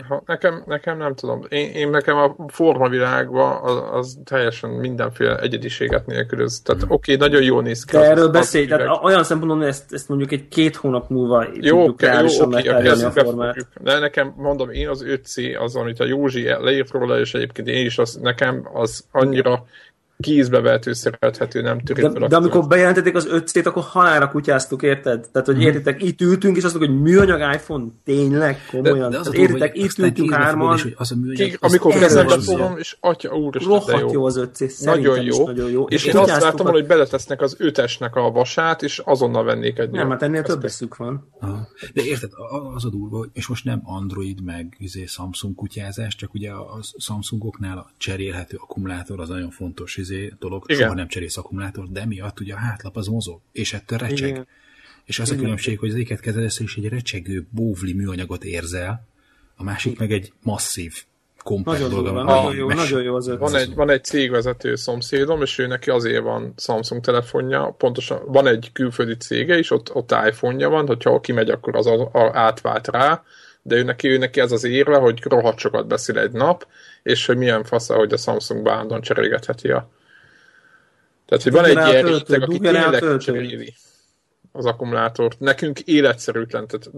Ha, nekem, nekem nem tudom. Én, én nekem a formavilágban az, az teljesen mindenféle egyediséget nélkülöz. Tehát mm. oké, okay, nagyon jól néz ki. De erről beszélj, tehát olyan szempontból, hogy ezt, ezt mondjuk egy két hónap múlva jó, tudjuk jó, oké, okay, a formát. De nekem, mondom, én az 5C, az, amit a Józsi leírt róla, és egyébként én is, az, nekem az annyira kézbe vehető, szerethető, nem törik de, de amikor bejelentették az 5 akkor halára kutyáztuk, érted? Tehát, hogy mhm. értitek, itt ültünk, és azt mondjuk, hogy műanyag iPhone, tényleg, komolyan. De, de az értitek, itt ültünk hárman. Hogy az a műanyag, Ki, amikor kezembe fogom, és atya úr, Rohadt jó az 5 nagyon jó. nagyon jó. És, és én azt láttam, hogy beletesznek az ötesnek a vasát, és azonnal vennék egy Nem, hát ennél több eszük van. De érted, az a durva, és most nem Android meg izé Samsung kutyázás, csak ugye a Samsungoknál a cserélhető akkumulátor az nagyon fontos izé dolog, Igen. soha nem cserélsz akkumulátort, de miatt ugye a hátlap az mozog, és ettől recseg. Igen. És az Igen. a különbség, hogy az éket kezelesz, és egy recsegő, bóvli műanyagot érzel, a másik meg egy masszív kompakt nagyon dolga van. Nagyon jó, nagyon jó az van egy, van egy cégvezető szomszédom, és ő neki azért van Samsung telefonja, pontosan van egy külföldi cége is, ott, ott iPhone-ja van, hogyha kimegy, akkor az a, a, átvált rá, de ő neki, ő neki ez az érve, hogy rohadt sokat beszél egy nap, és hogy milyen fasz, hogy a Samsung bándon cserégetheti a tehát, hogy van egy ilyen réteg, aki tényleg cseréli az akkumulátort. Nekünk életszerűtlen, tehát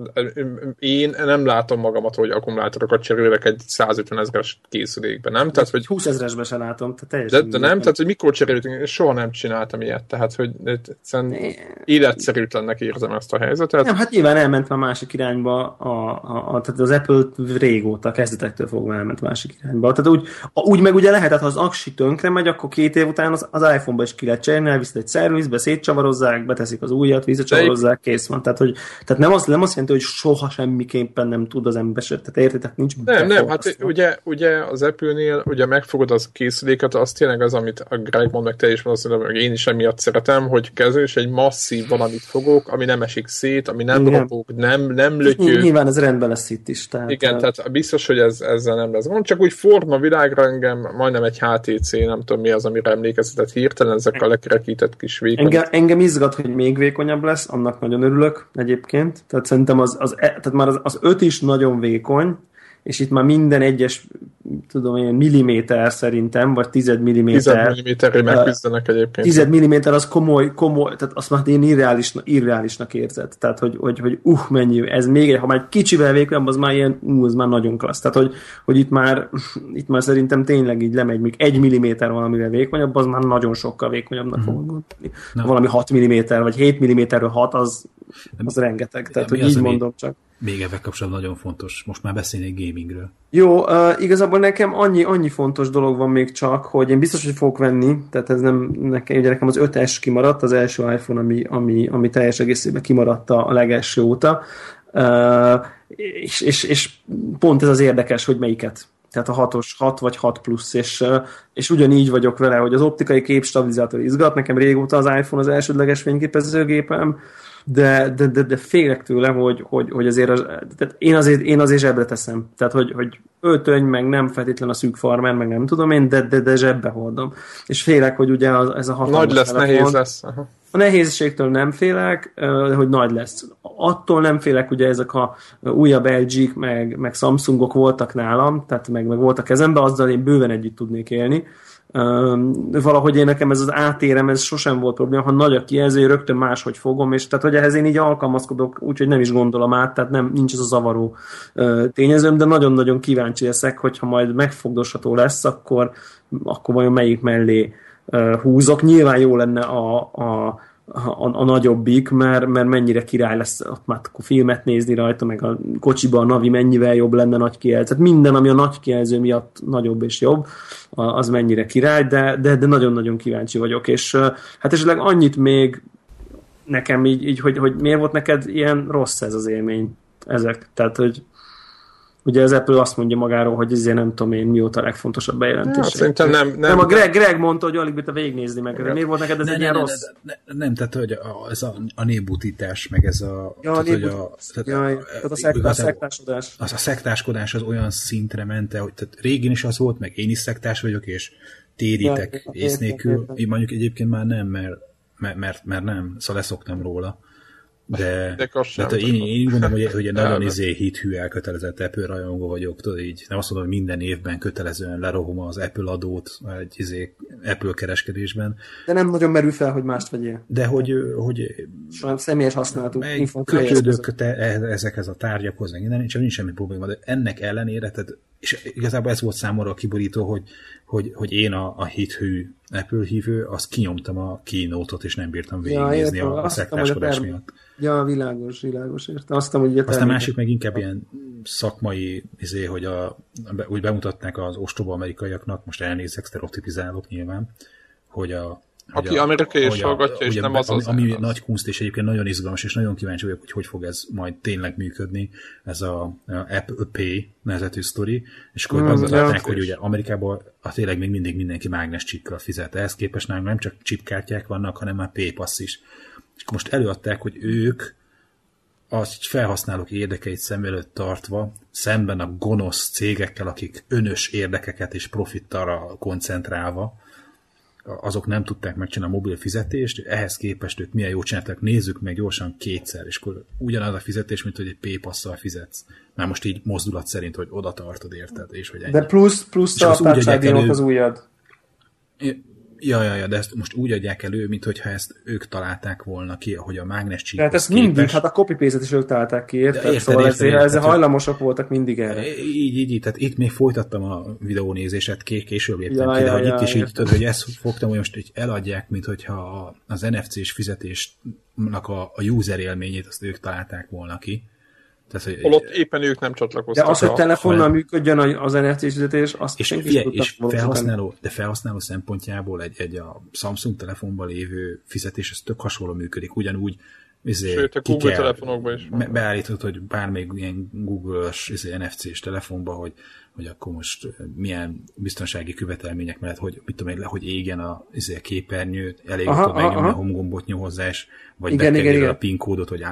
én nem látom magamat, hogy akkumulátorokat cserélek egy 150 ezeres készülékben, nem? Tehát, hogy 20 ezeresben sem látom, tehát teljesen. De, de nem, tehát, hogy mikor cseréltünk, soha nem csináltam ilyet, tehát, hogy egyszerűen életszerűtlennek érzem ezt a helyzetet. Nem, hát nyilván elment a másik irányba, a, a, a, tehát az Apple régóta, kezdetektől fogva elment másik irányba. Tehát úgy, úgy meg ugye lehetett, ha az aksi tönkre megy, akkor két év után az, az iPhone-ba is ki lehet cserélni, elviszed egy szervizbe, szétcsavarozzák, beteszik az újat, csavarozzák, kész van. Tehát, hogy, tehát nem, azt, nem azt jelenti, hogy soha semmiképpen nem tud az ember se. Tehát értitek, nincs Nem, nem, hát ugye, ugye az Apple-nél ugye megfogod az készüléket, az tényleg az, amit a Greg mond, meg te is mondasz, hogy én is emiatt szeretem, hogy kezdő és egy masszív valamit fogok, ami nem esik szét, ami nem Igen. robog, nem, nem lötyő. Nyilván ez rendben lesz itt is. Tehát, Igen, tehát biztos, hogy ez, ezzel nem lesz gond, csak úgy forma világra engem majdnem egy HTC, nem tudom mi az, amire emlékeztetett hirtelen, ezek a lekerekített kis vékony. Engem, engem izgat, hogy még vékonyabb lesz, lesz, annak nagyon örülök egyébként. Tehát szerintem az, az, e, tehát már az, az öt is nagyon vékony, és itt már minden egyes, tudom én, milliméter szerintem, vagy tized milliméter. Tized milliméterre megküzdenek egyébként. Tized milliméter az komoly, komoly, tehát azt már én irreális, irreálisnak érzed. Tehát, hogy, hogy, hogy uh, mennyi, ez még egy, ha már egy kicsivel vékonyabb, az már ilyen, uh, az már nagyon klassz. Tehát, hogy, hogy itt már, itt már szerintem tényleg így lemegy, még egy milliméter valamivel vékonyabb, az már nagyon sokkal vékonyabbnak mm. fogod gondolni. Valami 6 milliméter, vagy 7 milliméterről 6, az, az rengeteg. Tehát, hogy így mondom csak. Még ebben kapcsolatban nagyon fontos. Most már beszélnék gamingről. Jó, uh, igazából nekem annyi, annyi fontos dolog van még csak, hogy én biztos, hogy fogok venni, tehát ez nem, nekem, ugye nekem az 5S kimaradt, az első iPhone, ami, ami, ami teljes egészében kimaradt a legelső óta, uh, és, és, és pont ez az érdekes, hogy melyiket tehát a 6-os, 6 vagy 6 plusz, és, és ugyanígy vagyok vele, hogy az optikai képstabilizátor izgat, nekem régóta az iPhone az elsődleges fényképezőgépem, de, de, de, de félek tőle, hogy, hogy, hogy azért, az, tehát én azért, én azért zsebre teszem. Tehát, hogy, hogy öltöny, meg nem feltétlen a szűk farmer, meg nem tudom én, de, de, de zsebbe hordom. És félek, hogy ugye az, ez a hatalmas Nagy lesz, telefon, nehéz lesz. Aha. A nehézségtől nem félek, hogy nagy lesz. Attól nem félek, ugye ezek a újabb LG-k, meg, meg Samsungok voltak nálam, tehát meg, meg voltak kezembe, azzal én bőven együtt tudnék élni valahogy én nekem ez az átérem, ez sosem volt probléma, ha nagy a kijelző, rögtön máshogy fogom, és tehát hogy ehhez én így alkalmazkodok, úgyhogy nem is gondolom át, tehát nem, nincs ez a zavaró tényezőm, de nagyon-nagyon kíváncsi leszek, hogyha majd megfogdosható lesz, akkor, akkor vajon melyik mellé húzok. Nyilván jó lenne a, a a, a nagyobbik, mert, mert mennyire király lesz ott már filmet nézni rajta, meg a kocsiban a Navi mennyivel jobb lenne nagy kijelző. Tehát minden, ami a nagy kijelző miatt nagyobb és jobb, az mennyire király, de, de, de nagyon-nagyon kíváncsi vagyok. És hát esetleg annyit még nekem így, így hogy, hogy miért volt neked ilyen rossz ez az élmény ezek? Tehát, hogy Ugye az Apple azt mondja magáról, hogy ezért nem tudom én mióta a legfontosabb bejelentés. Ja, szerintem nem, nem. Nem, a Greg, Greg mondta, hogy alig bírta végignézni meg. De miért volt neked ez ne, egy ne, ilyen ne, rossz? Ne, ne, nem, tehát hogy a, ez a, a népbutítás, meg ez a... Ja, tehát, a, hogy a, tehát, Jaj, tehát a, szektás, szektáskodás. Az a szektáskodás az olyan szintre mente, hogy tehát régén is az volt, meg én is szektás vagyok, és térítek ja, ész nélkül. Én mondjuk egyébként már nem, mert, mert, mert, mert nem, szóval leszoktam róla de, de, de én, én úgy gondolom, hogy, hogy egy (laughs) nagyon izé hithű elkötelezett Apple rajongó vagyok, tudod így, nem azt mondom, hogy minden évben kötelezően lerohom az Apple adót egy izé Apple kereskedésben. De nem nagyon merül fel, hogy mást vegyél. De hogy, hogy Sajnán személyes használatú kötődök te, e- ezekhez a tárgyakhoz, meg minden, csak nincs semmi probléma, de ennek ellenére, tehát, és igazából ez volt számomra a kiborító, hogy, hogy, hogy én a, a hithű Apple hívő, azt kinyomtam a keynote-ot, és nem bírtam végignézni ja, a, a szektáskodás miatt. Ja, világos, világos, értem. Azt hogy Aztán a másik meg inkább ilyen szakmai, izé, hogy a, úgy bemutatták az ostoba amerikaiaknak, most elnézek, sztereotipizálok nyilván, hogy a aki a, amerikai és hallgatja, és nem az az. Ami, ami nagy kunst, és egyébként nagyon izgalmas, és nagyon kíváncsi vagyok, hogy hogy fog ez majd tényleg működni, ez a, a App Pay nevezetű sztori, és akkor mm, látják, hogy ugye Amerikában a tényleg még mindig mindenki mágnes csippel fizet. Ehhez képest nálunk nem csak chipkártyák vannak, hanem már PayPass is. És most előadták, hogy ők a felhasználók érdekeit szem előtt tartva, szemben a gonosz cégekkel, akik önös érdekeket és profittalra koncentrálva, azok nem tudták megcsinálni a mobil fizetést, ehhez képest ők milyen jót csináltak, nézzük meg gyorsan kétszer, és akkor ugyanaz a fizetés, mint hogy egy P-passzal fizetsz. Már most így mozdulat szerint, hogy oda tartod, érted? És hogy ennyi. De plusz, plusz a az, az újad. Ja, ja, ja, de ezt most úgy adják elő, mintha ezt ők találták volna ki, hogy a mágnes csík. Tehát ezt képes. mindig, hát a copy paste is ők találták ki, érted? érted, szóval érted, ezért, érted, ezért hajlamosak voltak mindig erre. Így, így, így, tehát itt még folytattam a videónézéset, később léptem ja, ki, de ja, hogy ja, itt is így, tudod, hogy ezt fogtam, hogy most így eladják, mint hogyha az NFC-s fizetésnek a, a user élményét azt ők találták volna ki tehát, hogy, Holott éppen ők nem csatlakoztak. De az, hogy telefonnal működjön az NFC fizetés, azt és, fie, és felhasználó, de felhasználó szempontjából egy, egy a Samsung telefonban lévő fizetés, ez tök hasonló működik, ugyanúgy izé, Sőt, a Google kell, telefonokban is. Beállítod, hogy bármelyik ilyen Google-ös izé, NFC-s telefonban, hogy hogy akkor most milyen biztonsági követelmények mellett, hogy mit tudom én, hogy égjen a, izé, a képernyő, elég aha, tudod megnyomni a home gombot nyomozás, vagy igen, igen, igen. a PIN kódot, hogy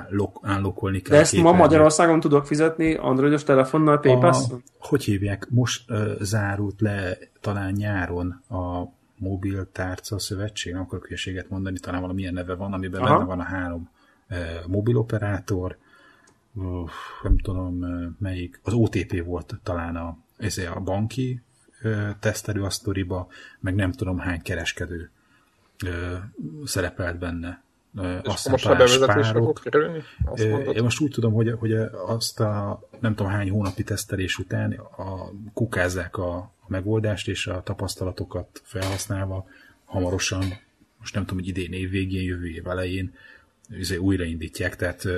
unlockolni kell. De ezt ma Magyarországon tudok fizetni androidos telefonnal paypass Hogy hívják? Most uh, zárult le talán nyáron a Mobil Tárca Szövetség, nem akarok hülyeséget mondani, talán valamilyen neve van, amiben Aha. benne van a három uh, mobiloperátor, uh, nem tudom melyik, az OTP volt talán a ez a banki ö, tesztelő a sztoriba, meg nem tudom hány kereskedő ö, szerepelt benne. Ö, azt most a bevezetésre fog kerülni? Én most úgy tudom, hogy, hogy azt a nem tudom hány hónapi tesztelés után a, kukázzák a, a megoldást és a tapasztalatokat felhasználva hamarosan, most nem tudom, hogy idén év végén, jövő év elején izé újraindítják, tehát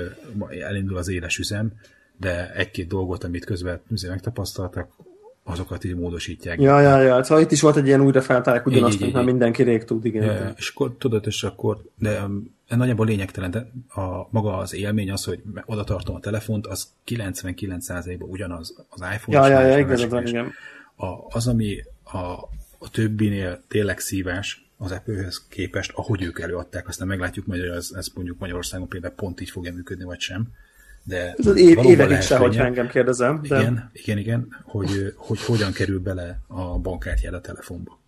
elindul az éles üzem, de egy-két dolgot, amit közben izé megtapasztaltak, azokat így módosítják. Ja, ja, ja. Szóval itt is volt egy ilyen újra feltárják ugyanazt, mint már mindenki rég tud, igen. Ja, és akkor tudod, és akkor, de um, nagyjából lényegtelen, de a, maga az élmény az, hogy oda tartom a telefont, az 99%-ban ugyanaz az iPhone. Ja, ja, ja, igazad van, igen. A, az, ami a, a többinél tényleg szívás, az Apple-höz képest, ahogy ők előadták, aztán meglátjuk majd, hogy ez, ez mondjuk Magyarországon például pont így fogja működni, vagy sem de Ez az év, évekig se, hogy engem kérdezem. De... Igen, igen, igen, hogy, hogy hogyan kerül bele a bankkártyád a telefonba.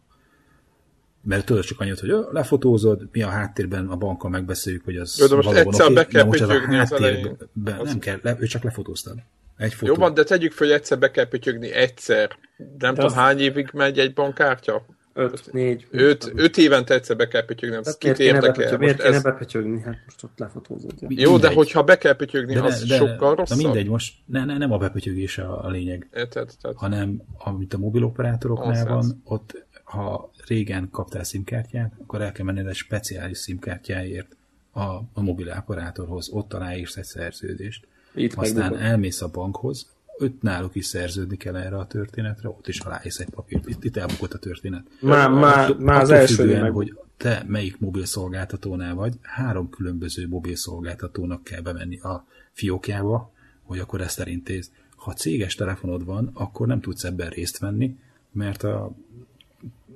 mert tudod csak annyit, hogy ö, lefotózod, mi a háttérben a bankkal megbeszéljük, hogy az Jó, de most egyszer oké, be kell de most az a az háttérben elején. nem kell, le, ő csak lefotóztad. Egy fotó. Jó van, de tegyük fel, hogy egyszer be kell pötyögni egyszer. Nem tudom, az- hány évig megy egy bankkártya? 5, 4. Öt, öt évente egyszer be kell pötyögni, ez Hát kit érdekel? miért Most kéne ez... bepötyögni? Hát most ott lefotózod. Ja. Jó, de Mindegy. hogyha be kell pötyögni, de, az de, sokkal Na rosszabb. mindegy, most ne, ne, nem a bepötyögés a, a lényeg, Érted? Tehát, hanem amit a mobiloperátoroknál van, ott ha régen kaptál szimkártyát, akkor el kell menned egy speciális szimkártyáért a, a mobiloperátorhoz, ott aláírsz egy szerződést. Itt Aztán elmész a bankhoz, öt náluk is szerződni kell erre a történetre, ott is aláírsz egy papírt, itt, itt elbukott a történet. Már, már, már az első függően, meg... hogy te melyik mobilszolgáltatónál vagy, három különböző mobilszolgáltatónak kell bemenni a fiókjába, hogy akkor ezt elintézd. Ha céges telefonod van, akkor nem tudsz ebben részt venni, mert a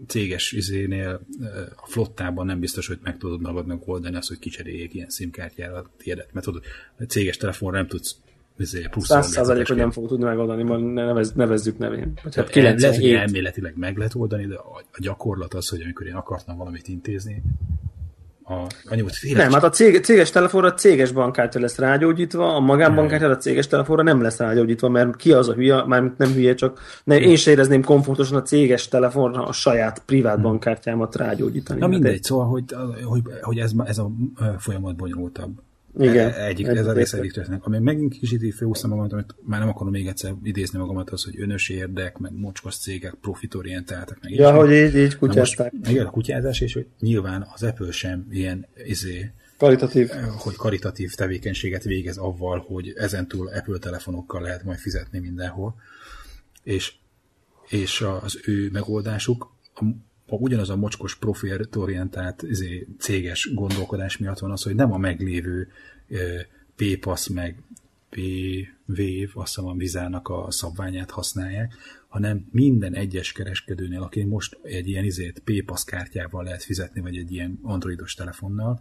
céges izénél a flottában nem biztos, hogy meg tudod magadnak oldani azt, hogy kicseréljék ilyen szimkártyára tiédet, mert tudod, a céges telefonra nem tudsz plusz Száz százalék, hogy nem fog tudni megoldani, majd nevez, nevezzük nevén. Vagy hát el- lehet, hogy 97. elméletileg meg lehet oldani, de a, a gyakorlat az, hogy amikor én akartam valamit intézni, a, volt, tényleg Nem, hát a cég, céges telefonra a céges bankkártya lesz rágyógyítva, a magánbankkártya a céges telefonra nem lesz rágyógyítva, mert ki az a hülye, mármint nem hülye, csak ne, én se érezném komfortosan a céges telefonra a saját privát bankkártyámat rágyógyítani. Na Hát mindegy, szóval, hogy, hogy, hogy ez, ez a folyamat bonyolultabb. Igen. E- Egyik, Ez a része egyik történet. Ami megint kicsit így felhúztam magamat, amit már nem akarom még egyszer idézni magamat, az, hogy önös érdek, meg mocskos cégek, profitorientáltak, meg Ja, hogy így, így Na most, kutyázták. igen, a kutyázás, és hogy nyilván az Apple sem ilyen izé, Kvalitatív. hogy karitatív tevékenységet végez avval, hogy ezentúl Apple telefonokkal lehet majd fizetni mindenhol. És, és az ő megoldásuk a, a ugyanaz a mocskos profitorientált izé, céges gondolkodás miatt van az, hogy nem a meglévő ö, PayPass meg P-Wave, azt hiszem a vizának a szabványát használják, hanem minden egyes kereskedőnél, aki most egy ilyen izét PayPass kártyával lehet fizetni, vagy egy ilyen androidos telefonnal,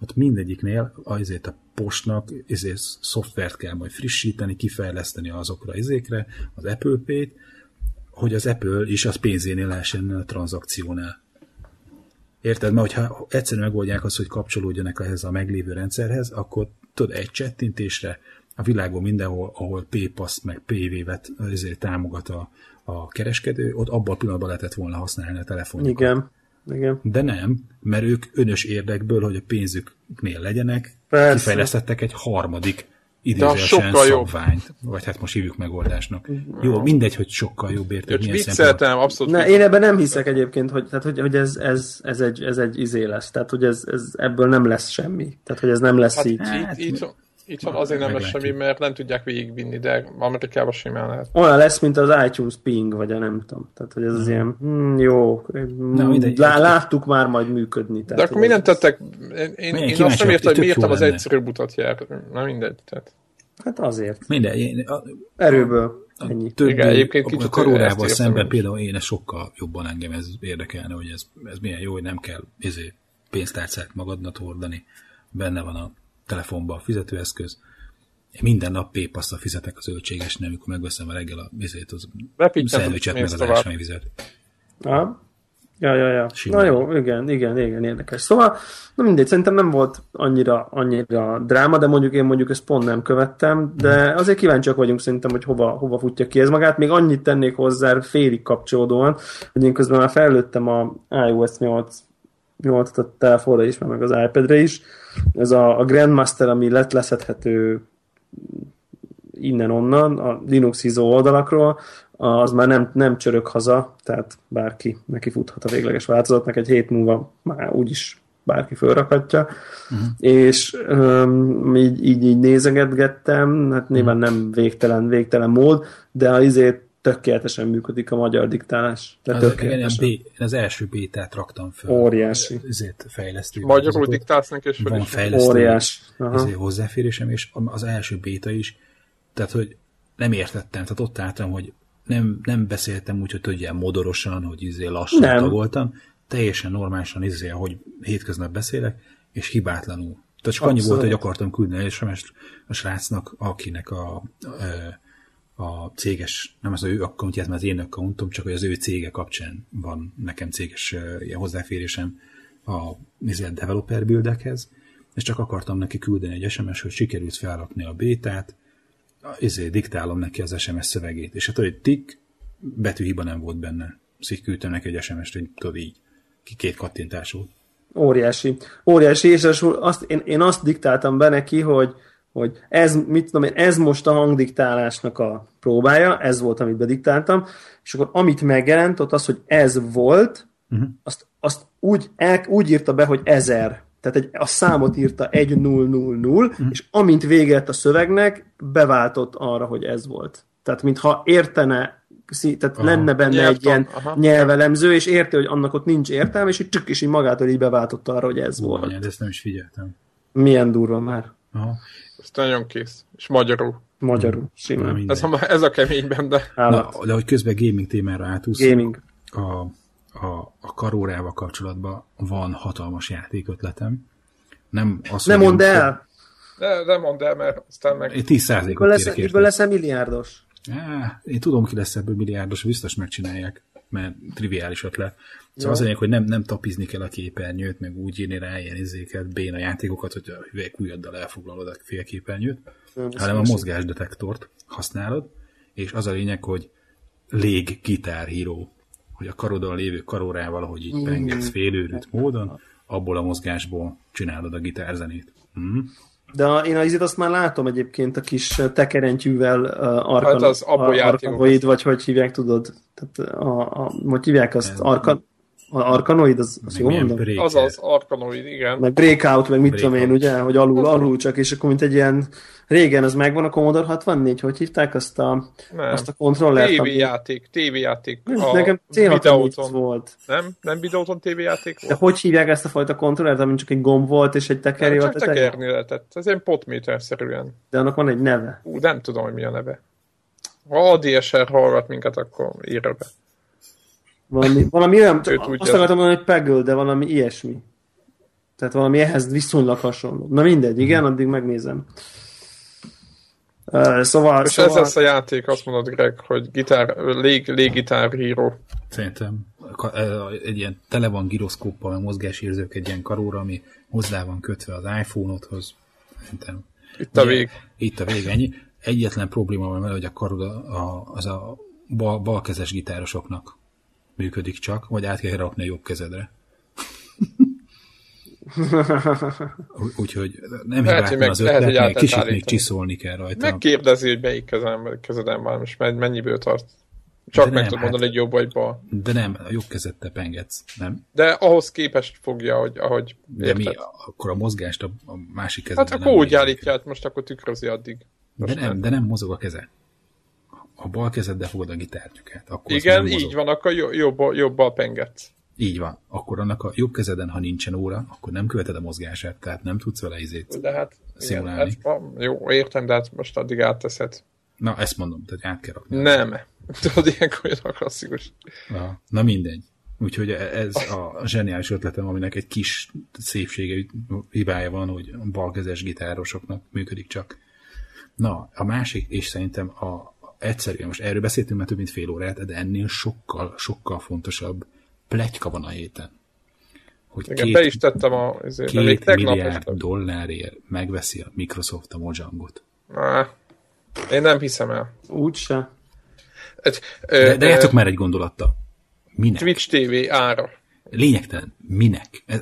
ott mindegyiknél azért a postnak ezért szoftvert kell majd frissíteni, kifejleszteni azokra izékre, az Apple Pay-t, hogy az Apple is az pénzénél lehessen tranzakcionál. Érted? Mert hogyha egyszerűen megoldják azt, hogy kapcsolódjanak ehhez a meglévő rendszerhez, akkor tudod, egy csettintésre a világon mindenhol, ahol PayPass meg PayWave-et ezért támogat a, a kereskedő, ott abban a pillanatban lehetett volna használni a telefonjukat. Igen. Igen. De nem, mert ők önös érdekből, hogy a pénzüknél legyenek, Persze. kifejlesztettek egy harmadik idézősen sokkal jobb. szabványt, vagy hát most hívjuk megoldásnak. Jó, mindegy, hogy sokkal jobb érted, milyen vicceltem, abszolút Ne, én ebben nem hiszek egyébként, hogy, tehát, hogy, hogy ez, ez, ez, egy, ez egy izé lesz. Tehát, hogy ez, ez, ebből nem lesz semmi. Tehát, hogy ez nem lesz Hát így. Hát, itt, itt, itt van azért nem lesz semmi, mert nem tudják végigvinni, de Amerikában simán lehet. Olyan lesz, mint az iTunes ping, vagy a nem tudom. Tehát, hogy ez az ilyen, hm, jó, Na, mindegy. lá, láttuk már majd működni. Tehát, De akkor mi nem tettek? Én, én, én azt nem értem, hogy miért az egyszerűbb utat jár. Na mindegy. Tehát. Hát azért. Minden, én, a, Erőből. Ennyi. többi, Igen, egyébként a, kicsit a karórával szemben például én sokkal jobban engem ez érdekelne, hogy ez, ez milyen jó, hogy nem kell ezért pénztárcát magadnak hordani, benne van a telefonban a fizetőeszköz. Én minden nap paypass fizetek az zöldségesnél, amikor megveszem a reggel a vizét, az szendvicset, meg az ásványvizet. Aha. Ja, ja, ja. Sima. Na jó, igen, igen, igen, érdekes. Szóval, na mindegy, szerintem nem volt annyira, annyira dráma, de mondjuk én mondjuk ezt pont nem követtem, de azért kíváncsiak vagyunk szerintem, hogy hova, hova futja ki ez magát. Még annyit tennék hozzá félig kapcsolódóan, hogy én közben már fejlődtem a iOS 8 8 a telefonra is, meg az iPad-re is. Ez a, a Grandmaster, ami lett leszedhető innen-onnan, a Linux ISO oldalakról, az már nem, nem csörög haza, tehát bárki neki futhat a végleges változatnak, egy hét múlva már úgyis bárki fölrakhatja, uh-huh. és um, így, így, így nézegetgettem, hát nyilván nem végtelen, végtelen mód, de a izét tökéletesen működik a magyar diktálás. De Az, igen, én az első bétát raktam föl. Óriási. Ezért fejlesztő. Magyarul diktálsz neki, és van fejlesztő Óriás. Ezért hozzáférésem, és az első béta is, tehát, hogy nem értettem, tehát ott álltam, hogy nem, nem beszéltem úgy, hogy ilyen modorosan, hogy izé lassan Nem. tagoltam, teljesen normálisan izé, hogy hétköznap beszélek, és hibátlanul. Tehát csak annyi Abszolút. volt, hogy akartam küldeni egy sms a srácnak, akinek a, a, a céges, nem az ő accountját, mert az én accountom, csak hogy az ő cége kapcsán van nekem céges ilyen hozzáférésem a izé, developer buildekhez, és csak akartam neki küldeni egy SMS, hogy sikerült felrakni a bétát, izé, diktálom neki az SMS szövegét, és hát, hogy tik, betűhiba nem volt benne. Szóval küldtem neki egy SMS-t, hogy tudod így, ki két kattintás volt. Óriási. Óriási, és azt, én, én azt diktáltam be neki, hogy, hogy ez, mit tudom én, ez most a hangdiktálásnak a próbája, ez volt, amit bediktáltam, és akkor amit megjelent, ott az, hogy ez volt, uh-huh. azt, azt úgy, el, úgy írta be, hogy ezer. Tehát egy, a számot írta 1 0 0 0, uh-huh. és amint véget a szövegnek, beváltott arra, hogy ez volt. Tehát mintha értene tehát aha. lenne benne Nyelvtan, egy ilyen aha. nyelvelemző, és érti, hogy annak ott nincs értelme, és így csak is így magától így beváltotta arra, hogy ez Ó, volt. Anyád, ezt nem is figyeltem. Milyen durva már. Aha. Ez nagyon kész. És magyarul. Magyarul, simán. Ez a, ez a keményben, de... Na, de hogy közben gaming témára átúsz. Gaming. A, a, a karórával kapcsolatban van hatalmas játékötletem. Nem azt Nem mondd el! De, nem mondd el, mert aztán meg... Én 10 ot lesz, kérek lesz milliárdos? Á, én tudom, ki lesz ebből milliárdos, biztos megcsinálják, mert triviális ötlet. Szóval ja. az hogy nem, nem tapizni kell a képernyőt, meg úgy írni rá ilyen izéket, béna játékokat, hogy a hüvelykújaddal elfoglalod a félképernyőt, nem, hanem a mozgásdetektort használod, és az a lényeg, hogy lég gitárhíró, hogy a karodon lévő karórával, hogy így pengetsz félőrült módon, abból a mozgásból csinálod a gitárzenét. Mm. De én az azt már látom egyébként a kis tekerentyűvel uh, arkan, hát az arkanoid, vagy hogy hívják, tudod? Tehát a, a, hogy hívják azt? Arkan, Arkanoid, az, az jó mondom? Az az Arkanoid, igen. Meg Breakout, meg mit breakout. tudom én, ugye, hogy alul, alul csak, és akkor mint egy ilyen, régen az megvan a Commodore 64, hogy hívták azt a, Nem. azt a kontrollert? TV játék, TV játék. A Nekem C64 volt. Nem? Nem Videóton TV játék volt? De hogy hívják ezt a fajta kontrollert, amin csak egy gomb volt, és egy tekerő volt? Csak tekerni lehetett. Ez ilyen potméter-szerűen. De annak van egy neve. Ú, nem tudom, hogy mi a neve. Ha a DSR hallgat minket, akkor írja be. Valami, valami olyan, azt akartam mondani, hogy Peggle, de valami ilyesmi. Tehát valami ehhez viszonylag hasonló. Na mindegy, igen, addig megnézem. Uh, szóval, És szóval... ez lesz a játék, azt mondod, Greg, hogy gitár, lég, léggitár híró. Szerintem egy ilyen tele van giroszkóppal, meg mozgásérzők egy ilyen karóra, ami hozzá van kötve az iPhone-odhoz. Szerintem. Itt a vég. Itt a vég, ennyi. Egyetlen probléma van hogy a karod az a bal, balkezes gitárosoknak működik csak, vagy át kell rakni a jobb kezedre. (laughs) Úgyhogy nem hibátlan az ötlet, lehet, még kicsit még csiszolni kell rajta. Megkérdezi, hogy melyik kezem, kezedem van, és mennyiből tart. Csak de meg tudod hát, mondani, hogy jobb vagy bal. De nem, a jobb kezet te pengetsz, nem? De ahhoz képest fogja, hogy ahogy De mi, akkor a mozgást a, a másik kezedben Hát akkor úgy állítja, hát most akkor tükrözi addig. Most de nem, nem, de nem mozog a keze a bal kezeddel fogod a gitártyukát. Akkor Igen, így van, akkor jobb, jobb a penget. Így van. Akkor annak a jobb kezeden, ha nincsen óra, akkor nem követed a mozgását, tehát nem tudsz vele izét de hát, szimulálni. Igen, hát, jó, értem, de hát most addig átteszed. Na, ezt mondom, tehát át kell rakni. Nem. (laughs) Tudod, ilyenkor olyan a klasszikus. Na, na mindegy. Úgyhogy ez a zseniális ötletem, aminek egy kis szépsége, hibája van, hogy balkezes gitárosoknak működik csak. Na, a másik, és szerintem a, egyszerűen, most erről beszéltünk már több mint fél órát, de ennél sokkal, sokkal fontosabb plegyka van a héten. Hogy Igen, két, be is tettem a... Azért, két milliárd este. dollárért megveszi a Microsoft a Mojangot. Ah, én nem hiszem el. Úgyse. Egy, de, de jártok már egy gondolattal. Minek? Twitch TV ára. Lényegtelen, minek? Ez,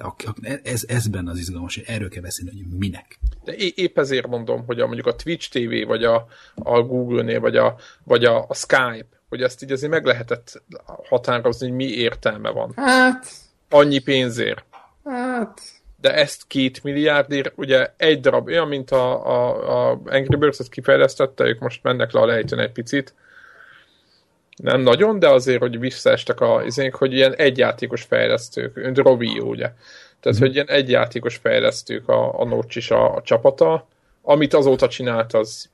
ez, ez benne az izgalmas, hogy erről kell beszélni, hogy minek. De épp ezért mondom, hogy a, mondjuk a Twitch TV, vagy a, a Google-nél, vagy, a, vagy a, a Skype, hogy ezt így azért meg lehetett határozni, hogy mi értelme van. Hát... Annyi pénzért. Hát... De ezt két milliárdért, ugye egy darab, olyan, mint a, a, a Angry Birds-et kifejlesztette, ők most mennek le a lejtőn egy picit, nem nagyon, de azért, hogy visszaestek a izénk, hogy ilyen egyjátékos fejlesztők, Robi, ugye. Tehát, mm. hogy ilyen egyjátékos fejlesztők a, a Notch is a, a csapata, amit azóta csinált, az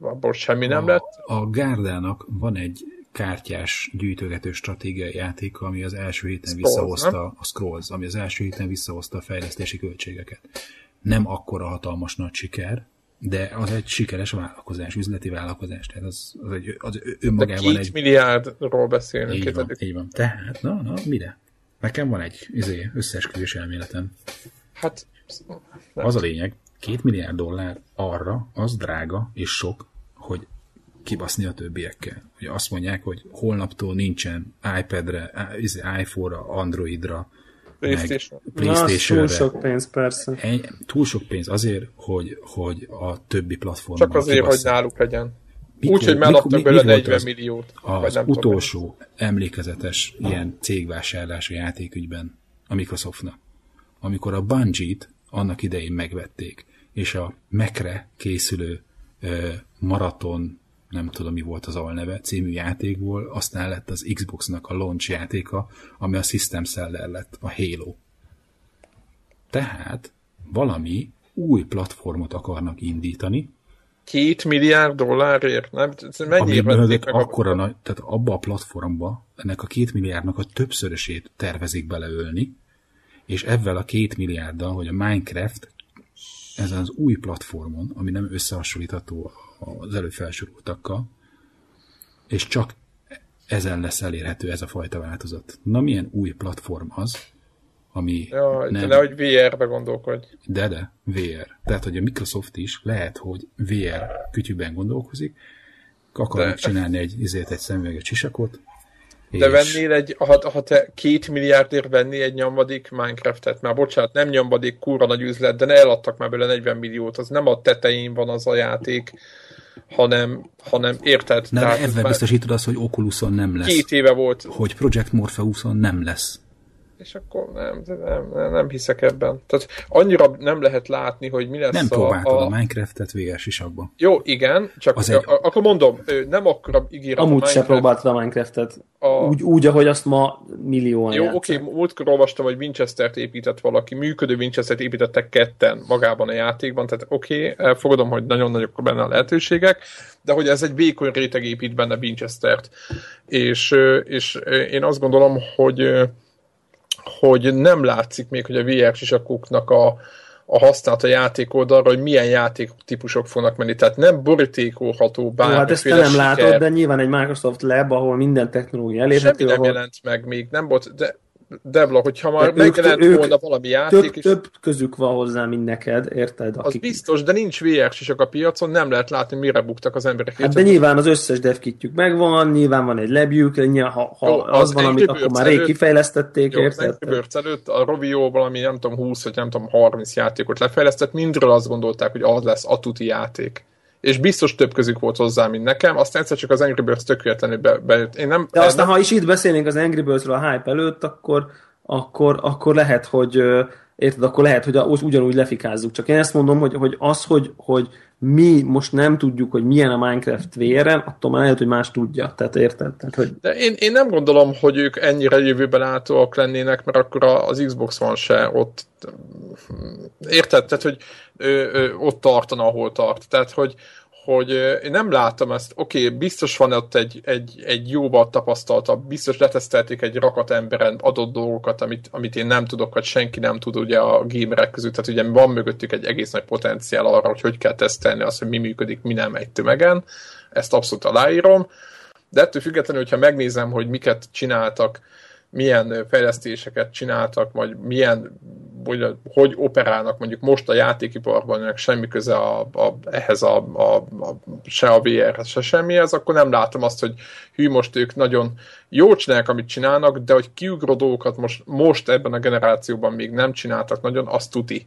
abból semmi nem a, lett. A Gárdának van egy kártyás gyűjtögető stratégiai játék, ami az első héten Scrolls, visszahozta nem? a Scrolls, ami az első héten visszahozta a fejlesztési költségeket. Nem akkora hatalmas nagy siker, de az egy sikeres vállalkozás, üzleti vállalkozás, tehát az, az, egy, az De önmagában két egy... milliárdról beszélünk. Így van, így van. Tehát, na, na, mire? Nekem van egy izé, összeesküvés elméletem. Hát, Nem. Az a lényeg, két milliárd dollár arra, az drága és sok, hogy kibaszni a többiekkel. Hogy azt mondják, hogy holnaptól nincsen iPad-re, izé, iPhone-ra, Androidra, PlayStation. meg Na, túl sok pénz, persze. Ennyi, túl sok pénz azért, hogy, hogy a többi platformon Csak azért, hogy náluk legyen. Mikor- Úgy, hogy már mikor- adtak mi- belőle mi volt 40 az- milliót. Az nem tudom, utolsó emlékezetes ilyen cégvásárlás a játékügyben a Microsoftnak. Amikor a Bungie-t annak idején megvették, és a Mekre készülő ö, maraton, nem tudom mi volt az alneve, című játékból, aztán lett az Xboxnak a launch játéka, ami a System Seller lett, a Halo. Tehát valami új platformot akarnak indítani, Két milliárd dollárért? Nem? Vették mögött meg a... akkora nagy, tehát abba a platformba ennek a két milliárdnak a többszörösét tervezik beleölni, és ezzel a két milliárddal, hogy a Minecraft ezen az új platformon, ami nem összehasonlítható az előbb felsoroltakkal, és csak ezen lesz elérhető ez a fajta változat. Na milyen új platform az, ami Ja, de nem, nehogy VR-be gondolkodj. de, de, VR. Tehát, hogy a Microsoft is lehet, hogy VR kütyűben gondolkozik, akarnak De- csinálni egy, izét, egy szemüveges sisakot, De és vennél egy, ha, ha te két milliárdért venni egy nyomvadik Minecraftet, már bocsánat, nem nyomvadik, kurva nagy üzlet, de ne eladtak már belőle 40 milliót, az nem a tetején van az a játék, hanem, hanem érted? De Tehát ebben biztosítod azt, hogy Oculuson nem lesz. Két éve volt, Hogy Project Morpheuson nem lesz. És akkor nem, nem, nem, nem hiszek ebben. Tehát annyira nem lehet látni, hogy mi lesz Nem a, próbáltad a, a... Minecraftet VR sisakba. Jó, igen, csak Az a, egy- a, akkor mondom, nem akkora ígéret a Amúgy se Minecraft. próbáltad a Minecraftet. A- Úgy, úgy, ahogy azt ma millióan Jó, oké, múltkor olvastam, hogy Winchester-t épített valaki, működő Winchester-t építettek ketten magában a játékban, tehát oké, elfogadom, hogy nagyon nagyok benne a lehetőségek, de hogy ez egy vékony réteg épít benne Winchester-t. És, és én azt gondolom, hogy hogy nem látszik még, hogy a VR sisakoknak a, a használat a játék oldalra, hogy milyen játéktípusok fognak menni. Tehát nem borítékolható bármiféle hát ezt te nem siker. látod, de nyilván egy Microsoft Lab, ahol minden technológia Semmi elérhető, nem ahol jelent meg még, nem volt, de Debla, hogyha már De megjelent ők- volna valami játék, több, és több közük van hozzá, mint neked, érted? az biztos, de nincs VR a piacon, nem lehet látni, mire buktak az emberek. Hát de nyilván az összes devkitjük megvan, nyilván van egy lebjük, ha, ha Jó, az, az van, amit akkor már rég kifejlesztették, Jó, az érted? Birds előtt a Rovio valami nem tudom 20 vagy nem tudom 30 játékot lefejlesztett, mindről azt gondolták, hogy az lesz a tuti játék. És biztos több közük volt hozzá, mint nekem, aztán egyszer csak az Angry Birds tökéletlenül be, bejött. Én nem, De aztán, nem, ha is itt beszélnénk az Angry Birds-ről a hype előtt, akkor, akkor, akkor lehet, hogy érted, akkor lehet, hogy a, ugyanúgy lefikázzuk. Csak én ezt mondom, hogy, hogy az, hogy, hogy mi most nem tudjuk, hogy milyen a Minecraft VR-en, attól már lehet, hogy más tudja. Tehát érted? Tehát, hogy De én, én nem gondolom, hogy ők ennyire jövőben látóak lennének, mert akkor az Xbox van se ott. Érted? Tehát, hogy ö, ö, ott tartana, ahol tart. Tehát, hogy, hogy ö, én nem látom ezt. Oké, okay, biztos van ott egy, egy, egy jóval tapasztaltabb, biztos letesztelték egy rakat emberen adott dolgokat, amit, amit én nem tudok, vagy senki nem tud ugye a gamerek között. Tehát ugye van mögöttük egy egész nagy potenciál arra, hogy hogy kell tesztelni azt, hogy mi működik, mi nem egy tömegen. Ezt abszolút aláírom. De ettől függetlenül, hogyha megnézem, hogy miket csináltak, milyen fejlesztéseket csináltak, vagy milyen, hogy, hogy operálnak mondjuk most a játékiparban, aminek semmi köze a, a, ehhez a, a, a, se a VR-hez, se semmihez, akkor nem látom azt, hogy hű, most ők nagyon jól csinálják, amit csinálnak, de hogy kiugró dolgokat most, most ebben a generációban még nem csináltak nagyon, azt tuti.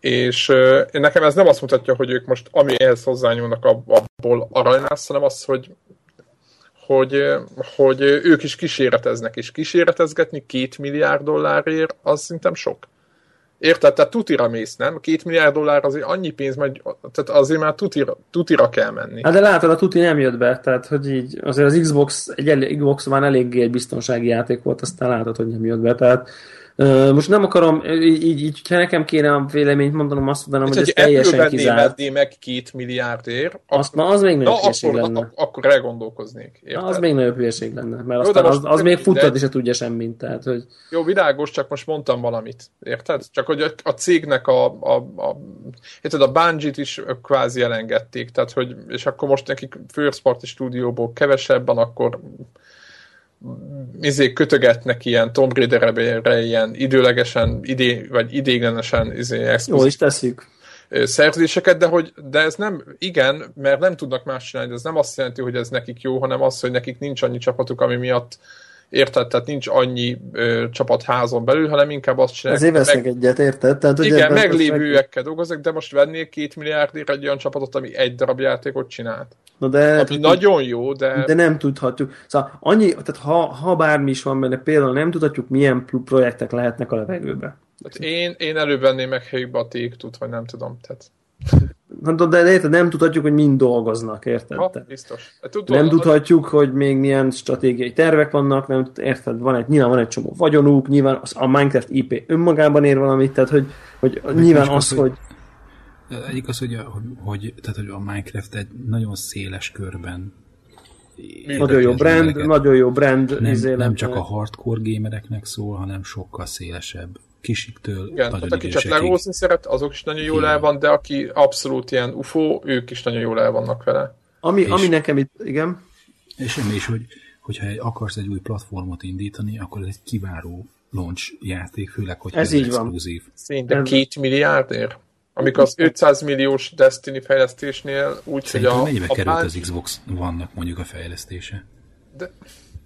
És nekem ez nem azt mutatja, hogy ők most ami ehhez hozzányúlnak abból arany lesz, hanem az, hogy hogy, hogy ők is kíséreteznek, és kíséretezgetni két milliárd dollárért, az szerintem sok. Érted? Tehát tutira mész, nem? Két milliárd dollár azért annyi pénz, megy, tehát azért már tutira, tutira kell menni. Hát de látod, a tuti nem jött be, tehát hogy így azért az Xbox, egy Xbox van eléggé egy biztonsági játék volt, aztán látod, hogy nem jött be, tehát most nem akarom, így, így, ha nekem kéne a véleményt mondanom, azt mondanom, hogy ez teljesen kizárt. meg két milliárdért, azt, na, az még nagyobb hülyeség lenne. Ak- akkor elgondolkoznék. Na, az még nagyobb hülyeség lenne, mert aztán az, az még futtat, és se tudja semmit. Tehát, hogy... Jó, világos, csak most mondtam valamit. Érted? Csak hogy a, a cégnek a, a, a, érted, a Bungie-t is kvázi elengedték, tehát hogy, és akkor most nekik First Party stúdióból kevesebben, akkor izé kötögetnek ilyen Tomb Raider-re ilyen időlegesen, idé, vagy idéglenesen izé, Jó is teszük szerzéseket, de, hogy, de ez nem, igen, mert nem tudnak más csinálni, de ez nem azt jelenti, hogy ez nekik jó, hanem az, hogy nekik nincs annyi csapatuk, ami miatt Érted? Tehát nincs annyi ö, csapat házon belül, hanem inkább azt csinálják. Ezért vesznek meg... egyet, érted? Tehát, hogy igen, meglévőekkel dolgoznak, de most vennél két milliárdért egy olyan csapatot, ami egy darab játékot csinált. Na de, ami nagyon jó, de... De nem tudhatjuk. Szóval annyi, tehát ha, ha bármi is van benne, például nem tudhatjuk, milyen projektek lehetnek a levegőbe. Tehát én, én elővenném meg helyükbe a tud, vagy nem tudom. Tehát... Na, de érted, nem tudhatjuk, hogy mind dolgoznak, érted? Ha, biztos. Tudom, nem tudhatjuk, hogy még milyen stratégiai tervek vannak, nem, érted, van egy, nyilván van egy csomó vagyonuk, nyilván az, a Minecraft IP önmagában ér valamit, tehát hogy, hogy nyilván az, az, hogy egyik az, hogy, a, hogy, tehát, hogy a Minecraft egy nagyon széles körben nagyon jó brand, embereket. nagyon jó brand. Nem, nem csak a hardcore gamereknek szól, hanem sokkal szélesebb kisiktől Igen, nagyon tehát aki csak legózni szeret, azok is nagyon jól el van, de aki abszolút ilyen UFO, ők is nagyon jól el vannak vele. Ami, és, ami nekem itt, igen. És semmi is, hogy hogyha akarsz egy új platformot indítani, akkor ez egy kiváló launch játék, főleg, hogy ez, ez így exkluzív. van. Szinte két milliárdért? Amikor az 500 milliós Destiny fejlesztésnél úgy, Szerintem hogy a... mennyibe a került az Xbox vannak mondjuk a fejlesztése? De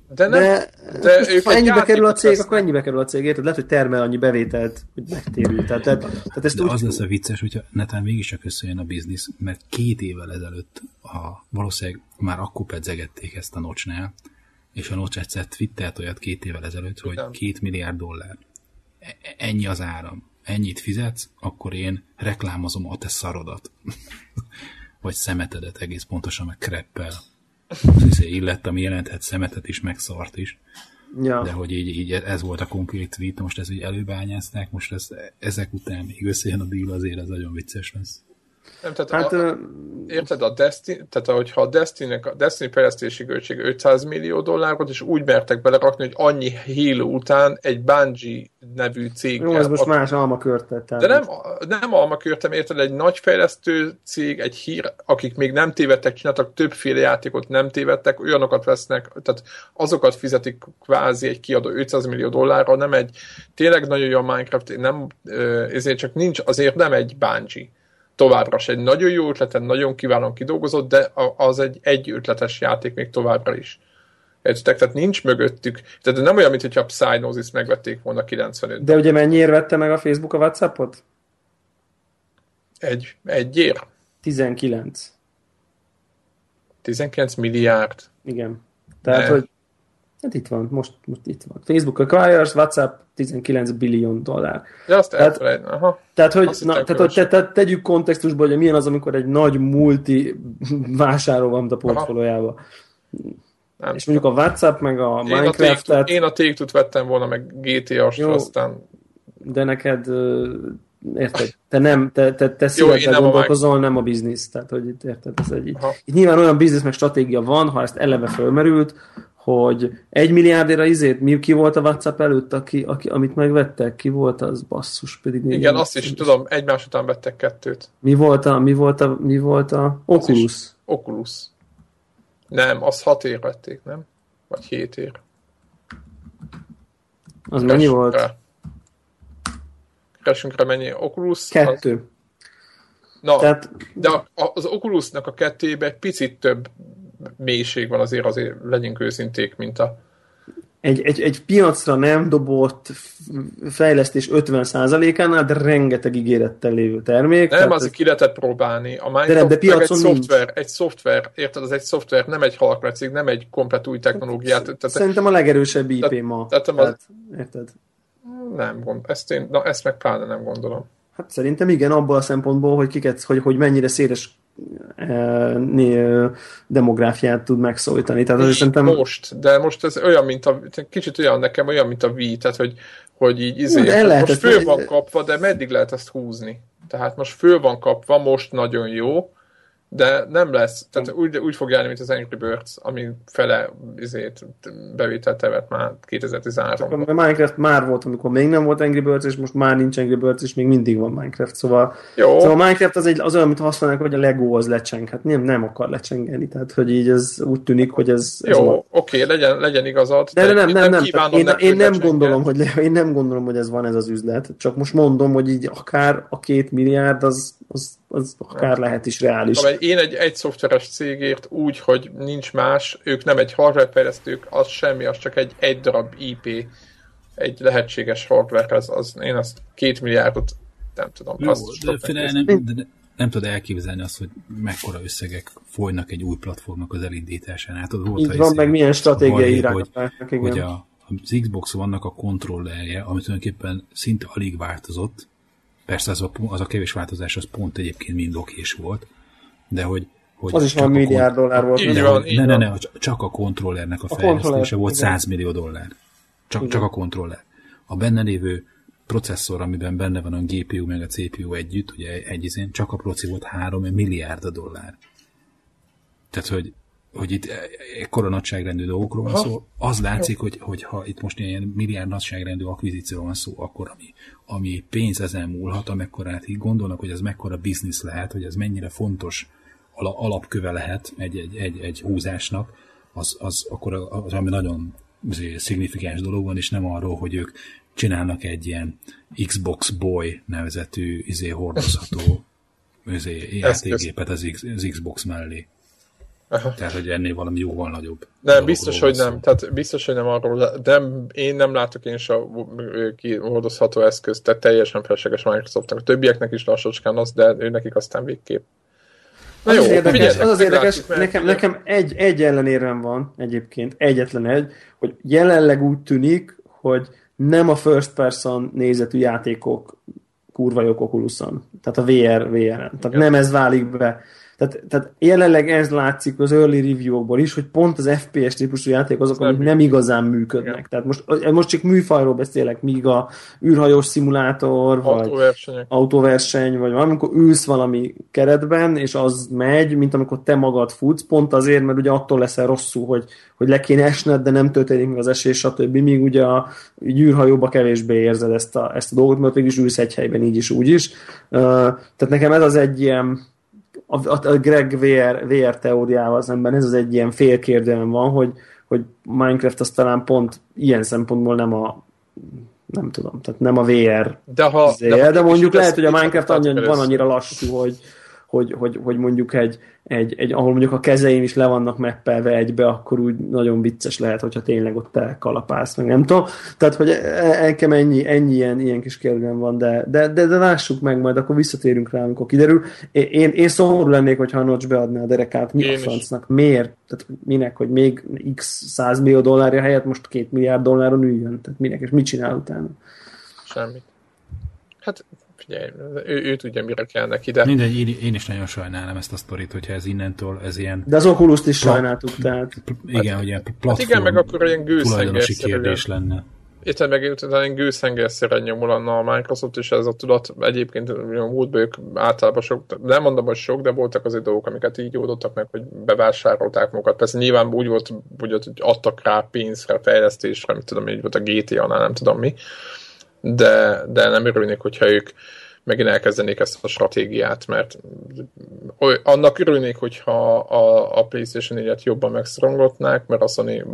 de, nem, de, de ők ha ennyibe kerül a cég, lesz. akkor ennyibe kerül a cég, érted? Lehet, hogy termel annyi bevételt, hogy megtérül. Tehát, tehát, tehát ezt de úgy... az lesz a vicces, hogyha netán mégiscsak összejön a biznisz, mert két évvel ezelőtt a, valószínűleg már akkor pedzegették ezt a nocsnál, és a nocs egyszer twittert olyat két évvel ezelőtt, hogy nem. két milliárd dollár. E, ennyi az áram. Ennyit fizetsz, akkor én reklámozom a te szarodat. (laughs) Vagy szemetedet egész pontosan, meg kreppel izé illett, ami jelenthet szemetet is, meg szart is. Ja. De hogy így, így ez volt a konkrét tweet, most ez így előbányázták, most ez, ezek után még összejön a deal, azért ez nagyon vicces lesz. Nem, tehát hát, a, érted, a Destiny, tehát hogyha a Destiny, a Destiny fejlesztési költség 500 millió dollárot, és úgy mertek belerakni, hogy annyi Halo után egy Bungie nevű cég. Jó, ez most a, más almakörte. De nem, nem almakörtem, érted, egy nagy fejlesztő cég, egy hír, akik még nem tévedtek, csináltak többféle játékot, nem tévedtek, olyanokat vesznek, tehát azokat fizetik kvázi egy kiadó 500 millió dollárra, nem egy, tényleg nagyon jó a Minecraft, nem, ezért csak nincs, azért nem egy Bungie továbbra se egy nagyon jó ötleten, nagyon kiválóan kidolgozott, de az egy egy ötletes játék még továbbra is. Értitek? Tehát nincs mögöttük. Tehát nem olyan, mintha a Psygnosis megvették volna 95 De ugye mennyiért vette meg a Facebook a Whatsappot? Egy, egyért? 19. 19 milliárd? Igen. Tehát, ne. hogy Hát itt van, most, most itt van. Facebook acquires, WhatsApp 19 billion dollár. Ja, azt tehát, Aha. Tehát, hogy, na, tehát, hogy te, te, tegyük kontextusba, hogy milyen az, amikor egy nagy multi (laughs) vásárol van a portfóliójába. Nem és mondjuk a WhatsApp, meg a én Minecraft... A én a take vettem volna, meg GTA-st, aztán... De neked érted? Te nem, te, te, te szívekkel gondolkozol, a nem a biznisz. Tehát, hogy itt érted, ez egy... Itt nyilván olyan biznisz meg stratégia van, ha ezt eleve fölmerült, hogy egy milliárdéra izét, mi, ki volt a WhatsApp előtt, aki, aki, amit megvettek, ki volt az basszus pedig. Igen, azt is tudom, egymás után vettek kettőt. Mi volt a, mi volt a, mi volt a Oculus? Oculus. Nem, az hat ér vették, nem? Vagy hét ér. Az Keresünk mennyi volt? Rá. Keresünk rá mennyi? Oculus? Kettő. Az... Na, Tehát... de az Oculusnak a kettébe egy picit több mélység van azért, azért legyünk őszinték, mint a egy, egy, egy piacra nem dobott fejlesztés 50%-ánál, de rengeteg ígérettel lévő termék. Nem, azért ki lehetett próbálni. A Microsoft de nem, de piacon egy nincs. szoftver, egy szoftver, érted, az egy szoftver, nem egy halkrecég, nem egy komplet új technológiát. Tehát, Szerintem a legerősebb IP tehát, ma. Tehát, tehát, érted? Nem, gond, ezt, én, na, ezt meg pláne nem gondolom. Hát szerintem igen, abból a szempontból, hogy, kiket, hogy, hogy mennyire széles demográfiát tud megszólítani. Tehát az szerintem... Most, de most ez olyan, mint a, kicsit olyan nekem, olyan, mint a Wii, tehát hogy, hogy így izé, de most föl van kapva, de meddig lehet ezt húzni? Tehát most föl van kapva, most nagyon jó, de nem lesz, tehát úgy, úgy fog járni, mint az Angry Birds, ami fele izét, bevételt tevet már 2013 ban Minecraft már volt, amikor még nem volt Angry Birds, és most már nincs Angry Birds, és még mindig van Minecraft, szóval, Jó. szóval Minecraft az, egy, az olyan, mint használnak, hogy a Lego az lecseng, hát nem, nem akar lecsengeni, tehát hogy így ez úgy tűnik, hogy ez... ez Jó, oké, okay, legyen, legyen igazad, de, de nem, nem, nem, nem én, én, nem gondolom, hogy, én nem gondolom, hogy ez van ez az üzlet, csak most mondom, hogy így akár a két milliárd az, az az akár lehet is reális. Én egy, egy szoftveres cégért úgy, hogy nincs más, ők nem egy hardware fejlesztők, az semmi, az csak egy, egy darab IP, egy lehetséges hardware, az, az én azt két milliárdot nem tudom. Jó, azt de, féle, nem, de, nem tudod elképzelni azt, hogy mekkora összegek folynak egy új platformnak az elindításán. Hát, volt, Így van, meg milyen stratégiai hogy, hogy a, az Xbox vannak a kontrollerje, ami tulajdonképpen szinte alig változott, Persze az a, az a kevés változás, az pont egyébként mind okés volt, de hogy hogy az is van milliárd dollár volt. Így van, ne, ne, ne, csak a kontrollernek a, a fejlesztése volt 100 millió dollár. Csak, csak a kontroller. A benne lévő processzor, amiben benne van a GPU meg a CPU együtt, ugye egy izén, csak a proci volt 3 milliárd dollár. Tehát, hogy hogy itt ekkora nagyságrendű dolgokról van szó, az látszik, hogy, hogy ha itt most ilyen milliárd nagyságrendű akvizícióról van szó, akkor ami, ami pénz ezen múlhat, amekkorát így gondolnak, hogy ez mekkora biznisz lehet, hogy ez mennyire fontos alapköve lehet egy, egy, egy, egy húzásnak, az, az akkor az, ami nagyon szignifikáns dolog van, és nem arról, hogy ők csinálnak egy ilyen Xbox Boy nevezetű izé hordozható izé, játékgépet az, az Xbox mellé. Aha. Tehát, hogy ennél valami jóval nagyobb. Nem, biztos, hogy nem. Tehát biztos, hogy nem arról, de én nem látok én is a hordozható eszközt, tehát teljesen felséges Microsoftnak. A többieknek is lassacskán az, de ő nekik aztán végképp. Na az jó, az érdekes, az az érdekes nekem, nekem egy, egy ellenérem van egyébként, egyetlen egy, hogy jelenleg úgy tűnik, hogy nem a first person nézetű játékok kurva jók Oculuson. Tehát a VR, VR-en. Tehát Igen. nem ez válik be. Tehát, tehát jelenleg ez látszik az early review-okból is, hogy pont az FPS típusú játék azok, amik nem igazán működnek. Igen. Tehát most, most csak műfajról beszélek, míg a űrhajós szimulátor, vagy autóverseny, vagy valamikor ülsz valami keretben, és az megy, mint amikor te magad futsz, pont azért, mert ugye attól leszel rosszul, hogy, hogy le kéne esned, de nem történik meg az esés, stb. Míg ugye a űrhajóba kevésbé érzed ezt a, ezt a dolgot, mert végül is ülsz egy helyben így is, úgy is. Uh, tehát nekem ez az egy ilyen a, a, Greg VR, VR teóriával szemben ez az egy ilyen félkérdően van, hogy, hogy Minecraft az talán pont ilyen szempontból nem a nem tudom, tehát nem a VR de, ha, zél, de, de mondjuk lehet, hogy a Minecraft annyi, van annyira lassú, hogy, hogy, hogy, hogy mondjuk egy, egy, egy, ahol mondjuk a kezeim is le vannak meppelve egybe, akkor úgy nagyon vicces lehet, hogyha tényleg ott te kalapálsz, meg nem tudom. Tehát, hogy nekem ennyi, ennyi ilyen, ilyen kis kérdőm van, de, de, de, de, lássuk meg, majd akkor visszatérünk rá, amikor kiderül. Én, én szomorú lennék, hogyha a Notch beadná a derekát. Mi én a francnak? Is. Miért? Tehát minek, hogy még x 100 millió dollárja helyett most két milliárd dolláron üljön? Tehát minek, és mit csinál utána? Semmit. Hát figyelj, ő, ő tudja, mire kell neki, de... Mindegy, én, én is nagyon sajnálom ezt a sztorit, hogyha ez innentől, ez ilyen... De az oculus is sajnáltuk, tehát... Igen, hát, hogy ilyen platform hát igen, meg akkor ilyen tulajdonosi kérdés lenne. Itt meg utána gőzhengerszerűen nyomul a Microsoft, és ez a tudat egyébként a múltban ők általában sok, nem mondom, hogy sok, de voltak azért dolgok, amiket így oldottak meg, hogy bevásárolták magukat. Persze nyilván úgy volt, hogy adtak rá pénzre, fejlesztésre, nem tudom, így volt a GTA-nál, nem tudom mi de, de nem örülnék, hogyha ők megint elkezdenék ezt a stratégiát, mert annak örülnék, hogyha a, a PlayStation 4-et jobban megszorongatnák, mert a Sony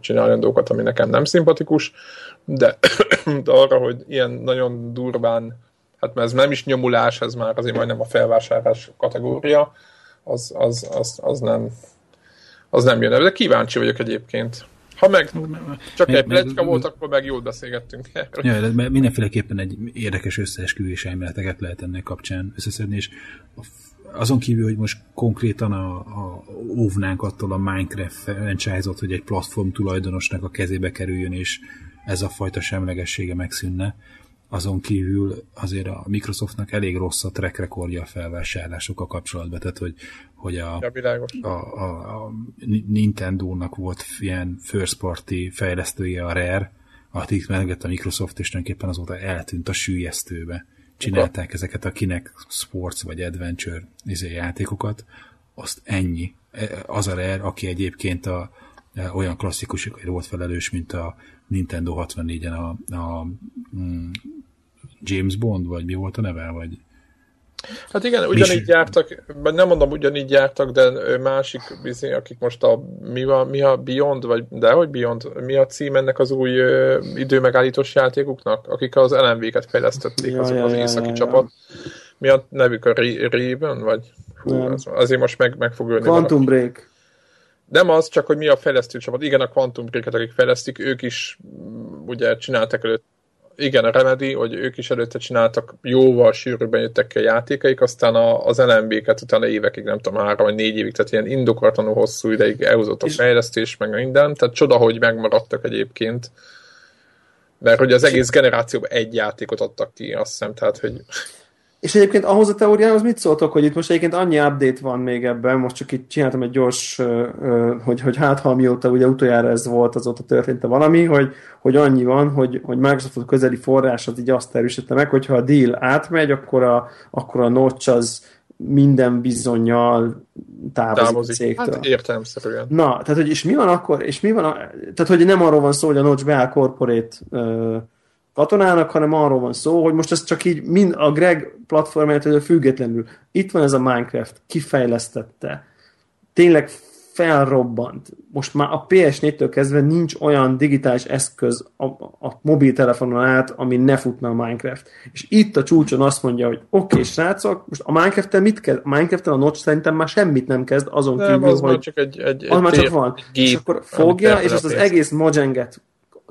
csinál olyan dolgokat, ami nekem nem szimpatikus, de, (clears throat) de arra, hogy ilyen nagyon durván, hát mert ez nem is nyomulás, ez már azért majdnem a felvásárlás kategória, az, az, az, az nem az nem jön. De kíváncsi vagyok egyébként. Ha meg csak meg, egy plecska volt, akkor meg jól beszélgettünk erről. Ja, de mindenféleképpen egy érdekes összeesküvés elméleteket lehet ennek kapcsán összeszedni, és azon kívül, hogy most konkrétan a, a óvnánk attól a Minecraft franchise hogy egy platform tulajdonosnak a kezébe kerüljön, és ez a fajta semlegessége megszűnne, azon kívül azért a Microsoftnak elég rossz a track recordja a felvásárlásokkal kapcsolatban, tehát hogy, hogy a, a, a, a Nintendo-nak volt ilyen first party fejlesztője a Rare, akik megvett a Microsoft, és tulajdonképpen azóta eltűnt a sűjesztőbe. Csinálták okay. ezeket a kinek Sports vagy Adventure izé játékokat, azt ennyi. E, az a Rare, aki egyébként a, e, olyan klasszikusokért volt felelős, mint a Nintendo 64-en a, a mm, James Bond, vagy mi volt a neve, vagy Hát igen, ugyanígy jártak, nem mondom ugyanígy jártak, de másik, bizony, akik most a, mi, a, mi a Beyond, vagy de hogy Beyond, mi a cím ennek az új ö, időmegállítós játékoknak, akik az LMV-ket fejlesztették, ja, azok ja, az északi ja, csapat. Ja. Mi a nevük, a Raven, vagy? Hú, az, azért most meg, meg fog ölni. Quantum valaki. Break. Nem az, csak hogy mi a fejlesztő csapat. Igen, a Quantum Break-et, akik fejlesztik, ők is ugye csináltak előtt igen, a Remedy, hogy ők is előtte csináltak, jóval sűrűbben jöttek ki a játékaik, aztán a, az LMB-ket utána évekig, nem tudom, három vagy négy évig, tehát ilyen indokartanul hosszú ideig elhozott a fejlesztés, meg minden, tehát csoda, hogy megmaradtak egyébként, mert hogy az egész generációban egy játékot adtak ki, azt hiszem, tehát, hogy és egyébként ahhoz a teóriához mit szóltok, hogy itt most egyébként annyi update van még ebben, most csak itt csináltam egy gyors, hogy, hogy hát ha mióta ugye utoljára ez volt, azóta történt valami, hogy, hogy annyi van, hogy, hogy Microsoft közeli forrás az így azt erősítette meg, hogyha a deal átmegy, akkor a, akkor a notch az minden bizonyal távozik, távozik. cégtől. Hát értelemszerűen. Na, tehát hogy és mi van akkor, és mi van, a, tehát hogy nem arról van szó, hogy a Notch beáll corporate katonának, hanem arról van szó, hogy most ez csak így mind a Greg platformjától függetlenül. Itt van ez a Minecraft, kifejlesztette. Tényleg felrobbant. Most már a PS4-től kezdve nincs olyan digitális eszköz a, a mobiltelefonon át, ami ne futna a Minecraft. És itt a csúcson azt mondja, hogy oké, okay, srácok, most a minecraft mit kezd? A minecraft a Notch szerintem már semmit nem kezd, azon nem, kívül, az hogy... csak egy, egy, az egy már csak van. Gép, és akkor fogja, és azt az egész Mojenget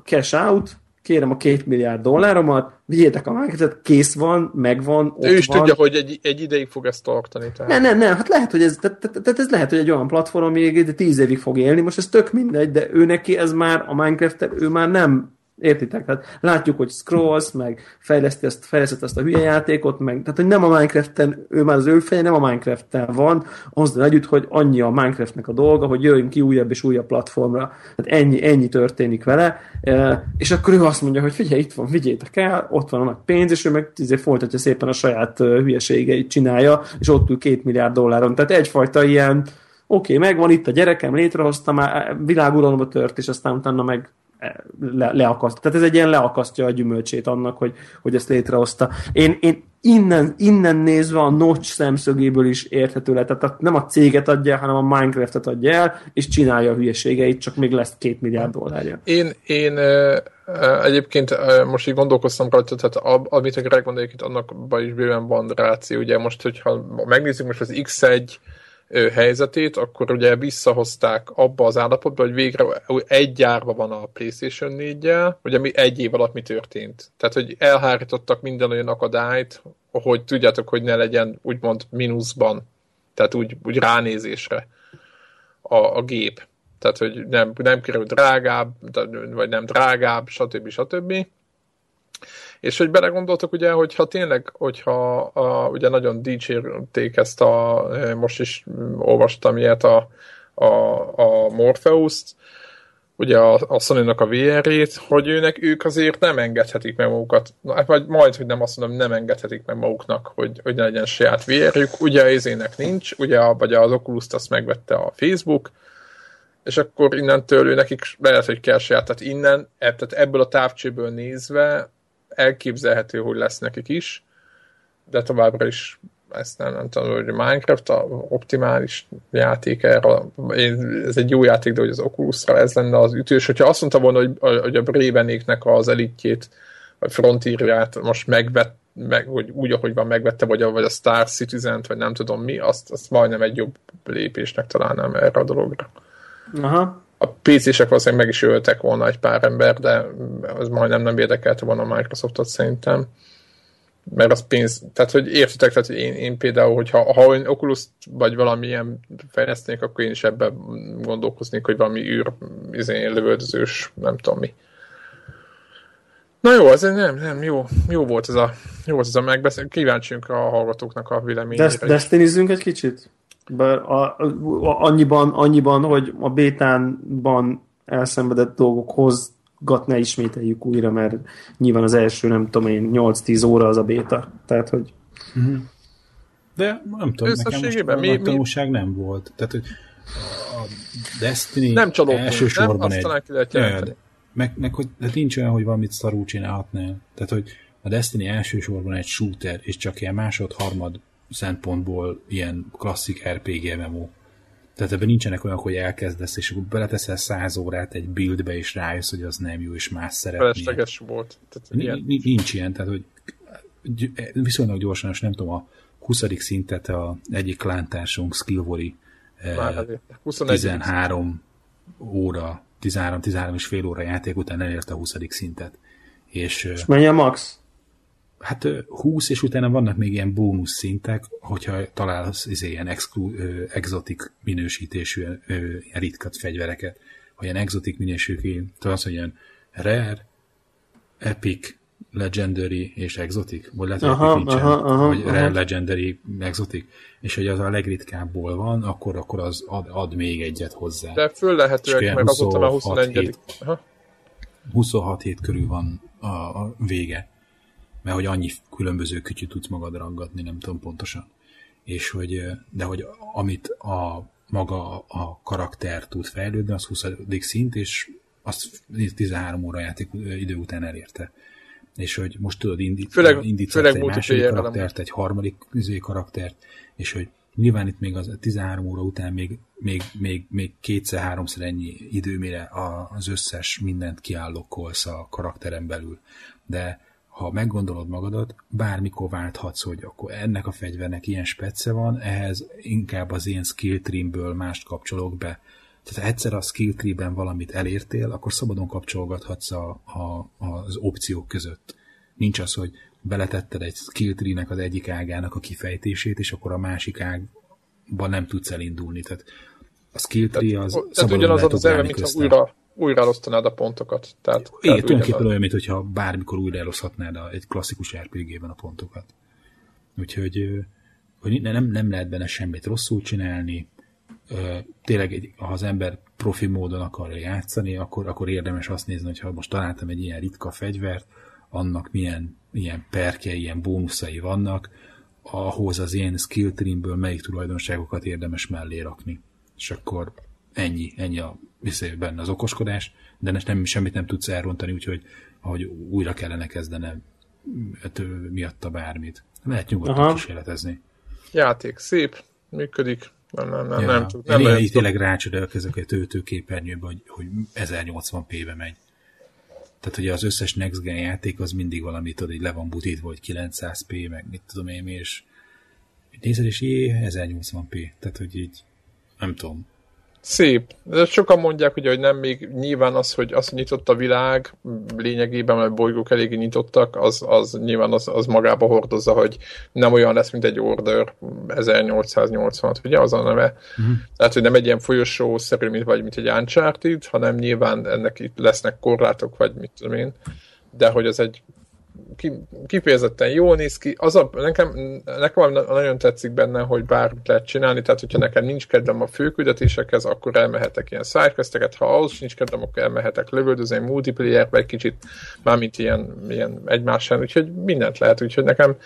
cash out, kérem a két milliárd dolláromat, vigyétek a Minecraft, kész van, megvan, ott Ő is van. tudja, hogy egy, egy ideig fog ezt tartani. Tehát. Nem, nem, nem, hát lehet, hogy ez, tehát, tehát ez lehet, hogy egy olyan platform, ami tíz évig fog élni, most ez tök mindegy, de ő neki ez már, a minecraft ő már nem Értitek? Tehát látjuk, hogy scrolls, meg fejleszti ezt, fejleszti ezt a hülye játékot, meg, tehát hogy nem a Minecraft-en, ő már az ő feje nem a Minecraft-en van, azzal együtt, hogy annyi a Minecraftnek a dolga, hogy jöjjünk ki újabb és újabb platformra. Tehát ennyi, ennyi történik vele, e, és akkor ő azt mondja, hogy figyelj, itt van, vigyétek el, ott van a nagy pénz, és ő meg tízé folytatja szépen a saját hülyeségeit csinálja, és ott ül két milliárd dolláron. Tehát egyfajta ilyen, oké, okay, megvan itt a gyerekem, létrehoztam, már világuralomba tört, és aztán utána meg le, leakaszt. Tehát ez egy ilyen leakasztja a gyümölcsét annak, hogy, hogy ezt létrehozta. Én, én innen, innen nézve a Notch szemszögéből is érthető le. Tehát nem a céget adja, hanem a Minecraftet adja el, és csinálja a hülyeségeit, csak még lesz két milliárd dollárja. Én, én egyébként most így gondolkoztam rajta, tehát amit a Greg mond egyébként, annak is bőven van ráció. Ugye most, hogyha megnézzük most az X1 helyzetét, akkor ugye visszahozták abba az állapotba, hogy végre egy gyárba van a PlayStation 4-jel, ugye mi egy év alatt mi történt. Tehát, hogy elhárítottak minden olyan akadályt, hogy tudjátok, hogy ne legyen úgymond mínuszban, tehát úgy, úgy ránézésre a, a gép. Tehát, hogy nem, nem kerül drágább, vagy nem drágább, stb. stb. És hogy belegondoltak ugye, hogyha tényleg, hogyha a, ugye nagyon dicsérték ezt a, e, most is olvastam ilyet a, a, a Morpheus-t, ugye a, a sony a VR-ét, hogy őnek ők azért nem engedhetik meg magukat, vagy majd, hogy nem azt mondom, nem engedhetik meg maguknak, hogy, hogy ne legyen saját VR-ük. Ugye az ének nincs, ugye vagy az oculus azt megvette a Facebook, és akkor innentől ő nekik lehet, hogy kell saját, tehát innen, tehát ebből a távcsőből nézve elképzelhető, hogy lesz nekik is, de továbbra is ezt nem, nem tudom, hogy Minecraft a optimális játék erre, ez egy jó játék, de hogy az Oculusra ez lenne az ütős. Hogyha azt mondta volna, hogy, hogy a Bravenéknek az elitjét, vagy Frontierját most megvett, meg, hogy úgy, ahogy van megvette, vagy a, vagy a Star Citizen-t, vagy nem tudom mi, azt, azt majdnem egy jobb lépésnek találnám erre a dologra. Aha a PC-sek valószínűleg meg is öltek volna egy pár ember, de az majdnem nem érdekelte volna a Microsoftot szerintem. Mert az pénz, tehát hogy értitek, tehát én, én például, hogyha ha én oculus vagy valamilyen fejlesztenék, akkor én is ebben gondolkoznék, hogy valami űr, izén, lövöldözős, nem tudom mi. Na jó, ez nem, nem, jó, jó volt ez a, jó volt ez a megbeszélés. Kíváncsiunk a hallgatóknak a véleményére. Dest- Destinizzünk egy kicsit? Bár a, a, a, annyiban, annyiban, hogy a bétánban elszenvedett dolgokhoz gat ne ismételjük újra, mert nyilván az első, nem tudom én, 8-10 óra az a béta. Tehát, hogy De nem tudom, nekem most mi- mi, nem volt. Tehát, hogy a Destiny Nem csalódtunk, nem? elsősorban Azt egy... talán ki lehet jelenteni. meg, meg hogy de nincs olyan, hogy valamit szarul csinálhatnál. Tehát, hogy a Destiny elsősorban egy shooter, és csak ilyen másod-harmad szempontból ilyen klasszik RPG MMO. Tehát ebben nincsenek olyan, hogy elkezdesz, és akkor beleteszel száz órát egy buildbe, és rájössz, hogy az nem jó, és más szeretnél. Felesleges volt. Tehát ilyen. Ni- Nincs ilyen, tehát hogy gy- viszonylag gyorsan, és nem tudom, a 20. szintet a egyik klántársunk, Már eh, azért. 21. 13 óra, 13-13 és fél óra játék után elérte a 20. szintet. És eh, mennyi a max? Hát ö, 20, és utána vannak még ilyen bónusz szintek, hogyha találsz izé, ilyen exclu, ö, exotik minősítésű ö, ilyen ritkat fegyvereket, vagy ilyen exotik minősítésű, tudod azt, hogy ilyen rare, epic, legendary és exotic, vagy lehet, hogy Aha, nincsen, aha, aha, vagy aha. rare, legendary, exotic, és hogy az a legritkábbból van, akkor, akkor az ad, ad még egyet hozzá. De fölllehetőek, És meg azóta már 26 21. Aha. 26 hét körül van a, a vége. Mert hogy annyi különböző kütyű tudsz magad rangatni, nem tudom pontosan. És hogy, de hogy amit a maga a karakter tud fejlődni, az 20. szint, és azt 13 óra játék idő után elérte. És hogy most tudod, indít, Főleg- indítsz főleg egy második karaktert, egy harmadik üzé karaktert, és hogy nyilván itt még az 13 óra után még, még, még, még kétszer-háromszor ennyi idő, mire az összes mindent kiállokkolsz a karakteren belül. De ha meggondolod magadat, bármikor válthatsz, hogy akkor ennek a fegyvernek ilyen spece van, ehhez inkább az én skill trimből mást kapcsolok be. Tehát ha egyszer a skill tree-ben valamit elértél, akkor szabadon kapcsolgathatsz a, a, az opciók között. Nincs az, hogy beletetted egy skill tree-nek az egyik ágának a kifejtését, és akkor a másik ágban nem tudsz elindulni. Tehát a skill tree az Tehát szabadon ugyanaz lehet az ugrálni mintha újra, újra elosztanád a pontokat. Tehát, Igen, tulajdonképpen olyan, mintha bármikor újra eloszhatnád a- egy klasszikus RPG-ben a pontokat. Úgyhogy hogy nem, nem lehet benne semmit rosszul csinálni. Tényleg, ha az ember profi módon akarja játszani, akkor, akkor érdemes azt nézni, hogy ha most találtam egy ilyen ritka fegyvert, annak milyen, milyen perkei, ilyen bónuszai vannak, ahhoz az én skill trimből melyik tulajdonságokat érdemes mellé rakni. És akkor ennyi, ennyi a benne az okoskodás, de ne- nem, semmit nem tudsz elrontani, úgyhogy ahogy újra kellene kezdenem hát, miatta bármit. Lehet nyugodtan Aha. kísérletezni. Játék szép, működik. Nem, nem, nem, Ja. nem, tud, Én nem lehet így tényleg rácsodálkozok egy töltőképernyőbe, hogy, hogy 1080p-be megy. Tehát ugye az összes Next Gen játék az mindig valami, tudod, így le van butítva, hogy 900p, meg mit tudom én, és nézed, és jé, 1080p. Tehát, hogy így, nem tudom. Szép. De sokan mondják, ugye, hogy nem még nyilván az, hogy az hogy nyitott a világ, lényegében, mert bolygók eléggé nyitottak, az, az nyilván az, az magába hordozza, hogy nem olyan lesz, mint egy Order 1880, ugye az a neve. Uh-huh. Tehát, hogy nem egy ilyen folyosó-szerű, mint, vagy mint egy Uncharted, hanem nyilván ennek itt lesznek korlátok, vagy mit tudom én, de hogy az egy ki, kifejezetten jól néz ki. Az a, nekem, nekem nagyon tetszik benne, hogy bármit lehet csinálni, tehát hogyha nekem nincs kedvem a főküldetésekhez, akkor elmehetek ilyen sidequesteket, ha ahhoz nincs kedvem, akkor elmehetek lövöldözni multiplayerbe egy kicsit, mármint ilyen, ilyen egymásán, úgyhogy mindent lehet, úgyhogy nekem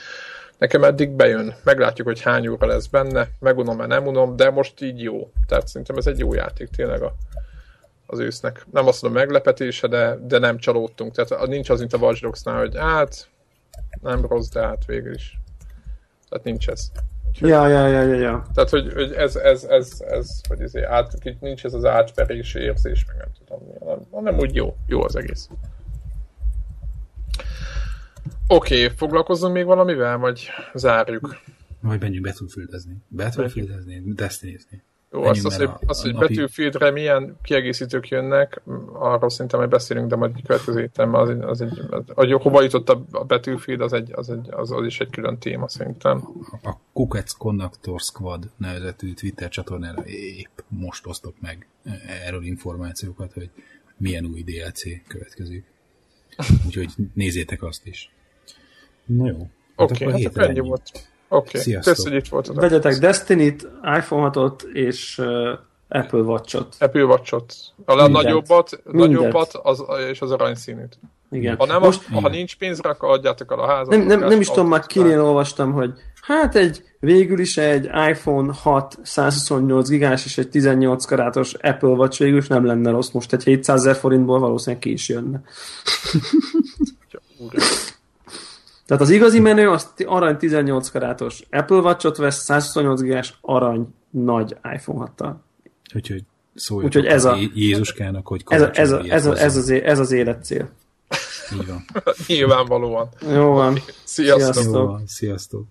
nekem eddig bejön. Meglátjuk, hogy hány óra lesz benne, megunom-e, nem unom, de most így jó. Tehát szerintem ez egy jó játék tényleg a, az ősznek. Nem azt mondom meglepetése, de, de nem csalódtunk. Tehát nincs az, mint a Watch Dogs-nál, hogy hát nem rossz, de hát végül is. Tehát nincs ez. Úgyhogy, Ja, ja, ja, ja, ja. Tehát, hogy, hogy ez, ez, ez, ez, hogy izé, át, nincs ez az átverési érzés, meg nem tudom hanem, hanem úgy jó, jó az egész. Oké, okay, foglalkozzunk még valamivel, vagy zárjuk? Vagy menjünk Battlefieldezni. Battlefieldezni, Destiny-zni. Jó, azt, az, mert hogy, a- az, hogy napi- Battlefieldre milyen kiegészítők jönnek, arról szerintem majd beszélünk, de majd egy következő héten, mert az, egy- az egy, az, hogy hova jutott a a Battlefield, az, egy, az, egy, az, az is egy külön téma szerintem. a Kukec Connector Squad nevezetű Twitter csatornára épp most osztok meg erről információkat, hogy milyen új DLC következik. úgyhogy nézzétek azt is. Na jó. Hát Oké, akkor hát akkor ennyi ennyi. volt. Oké, Sziasztok. kösz, hogy itt voltatok. Vegyetek Destiny-t, iPhone 6-ot és uh, Apple Watch-ot. Apple Watch-ot. A Mindent. nagyobbat, Mindent. nagyobbat az, és az aranyszínűt. Igen. Ha nem, Most ha nincs pénzre, akkor adjátok el a házat. nem, nem, nem is tudom, már kinél olvastam, hogy hát egy végül is egy iPhone 6 128 gigás és egy 18 karátos Apple Watch végül is nem lenne rossz. Most egy 700 ezer forintból valószínűleg ki is jönne. Úristen. Tehát az igazi menő az arany 18 karátos Apple Watch-ot vesz 128 gigás arany nagy iPhone 6-tal. Úgyhogy szóljatok Úgyhogy ez a- Jé- Jézuskának, hogy Ez, a, ez, a, ez, a, ez, az, ez az életcél. Így van. (laughs) Nyilvánvalóan. Jó van. Sziasztok. Sziasztok. Jó van, sziasztok.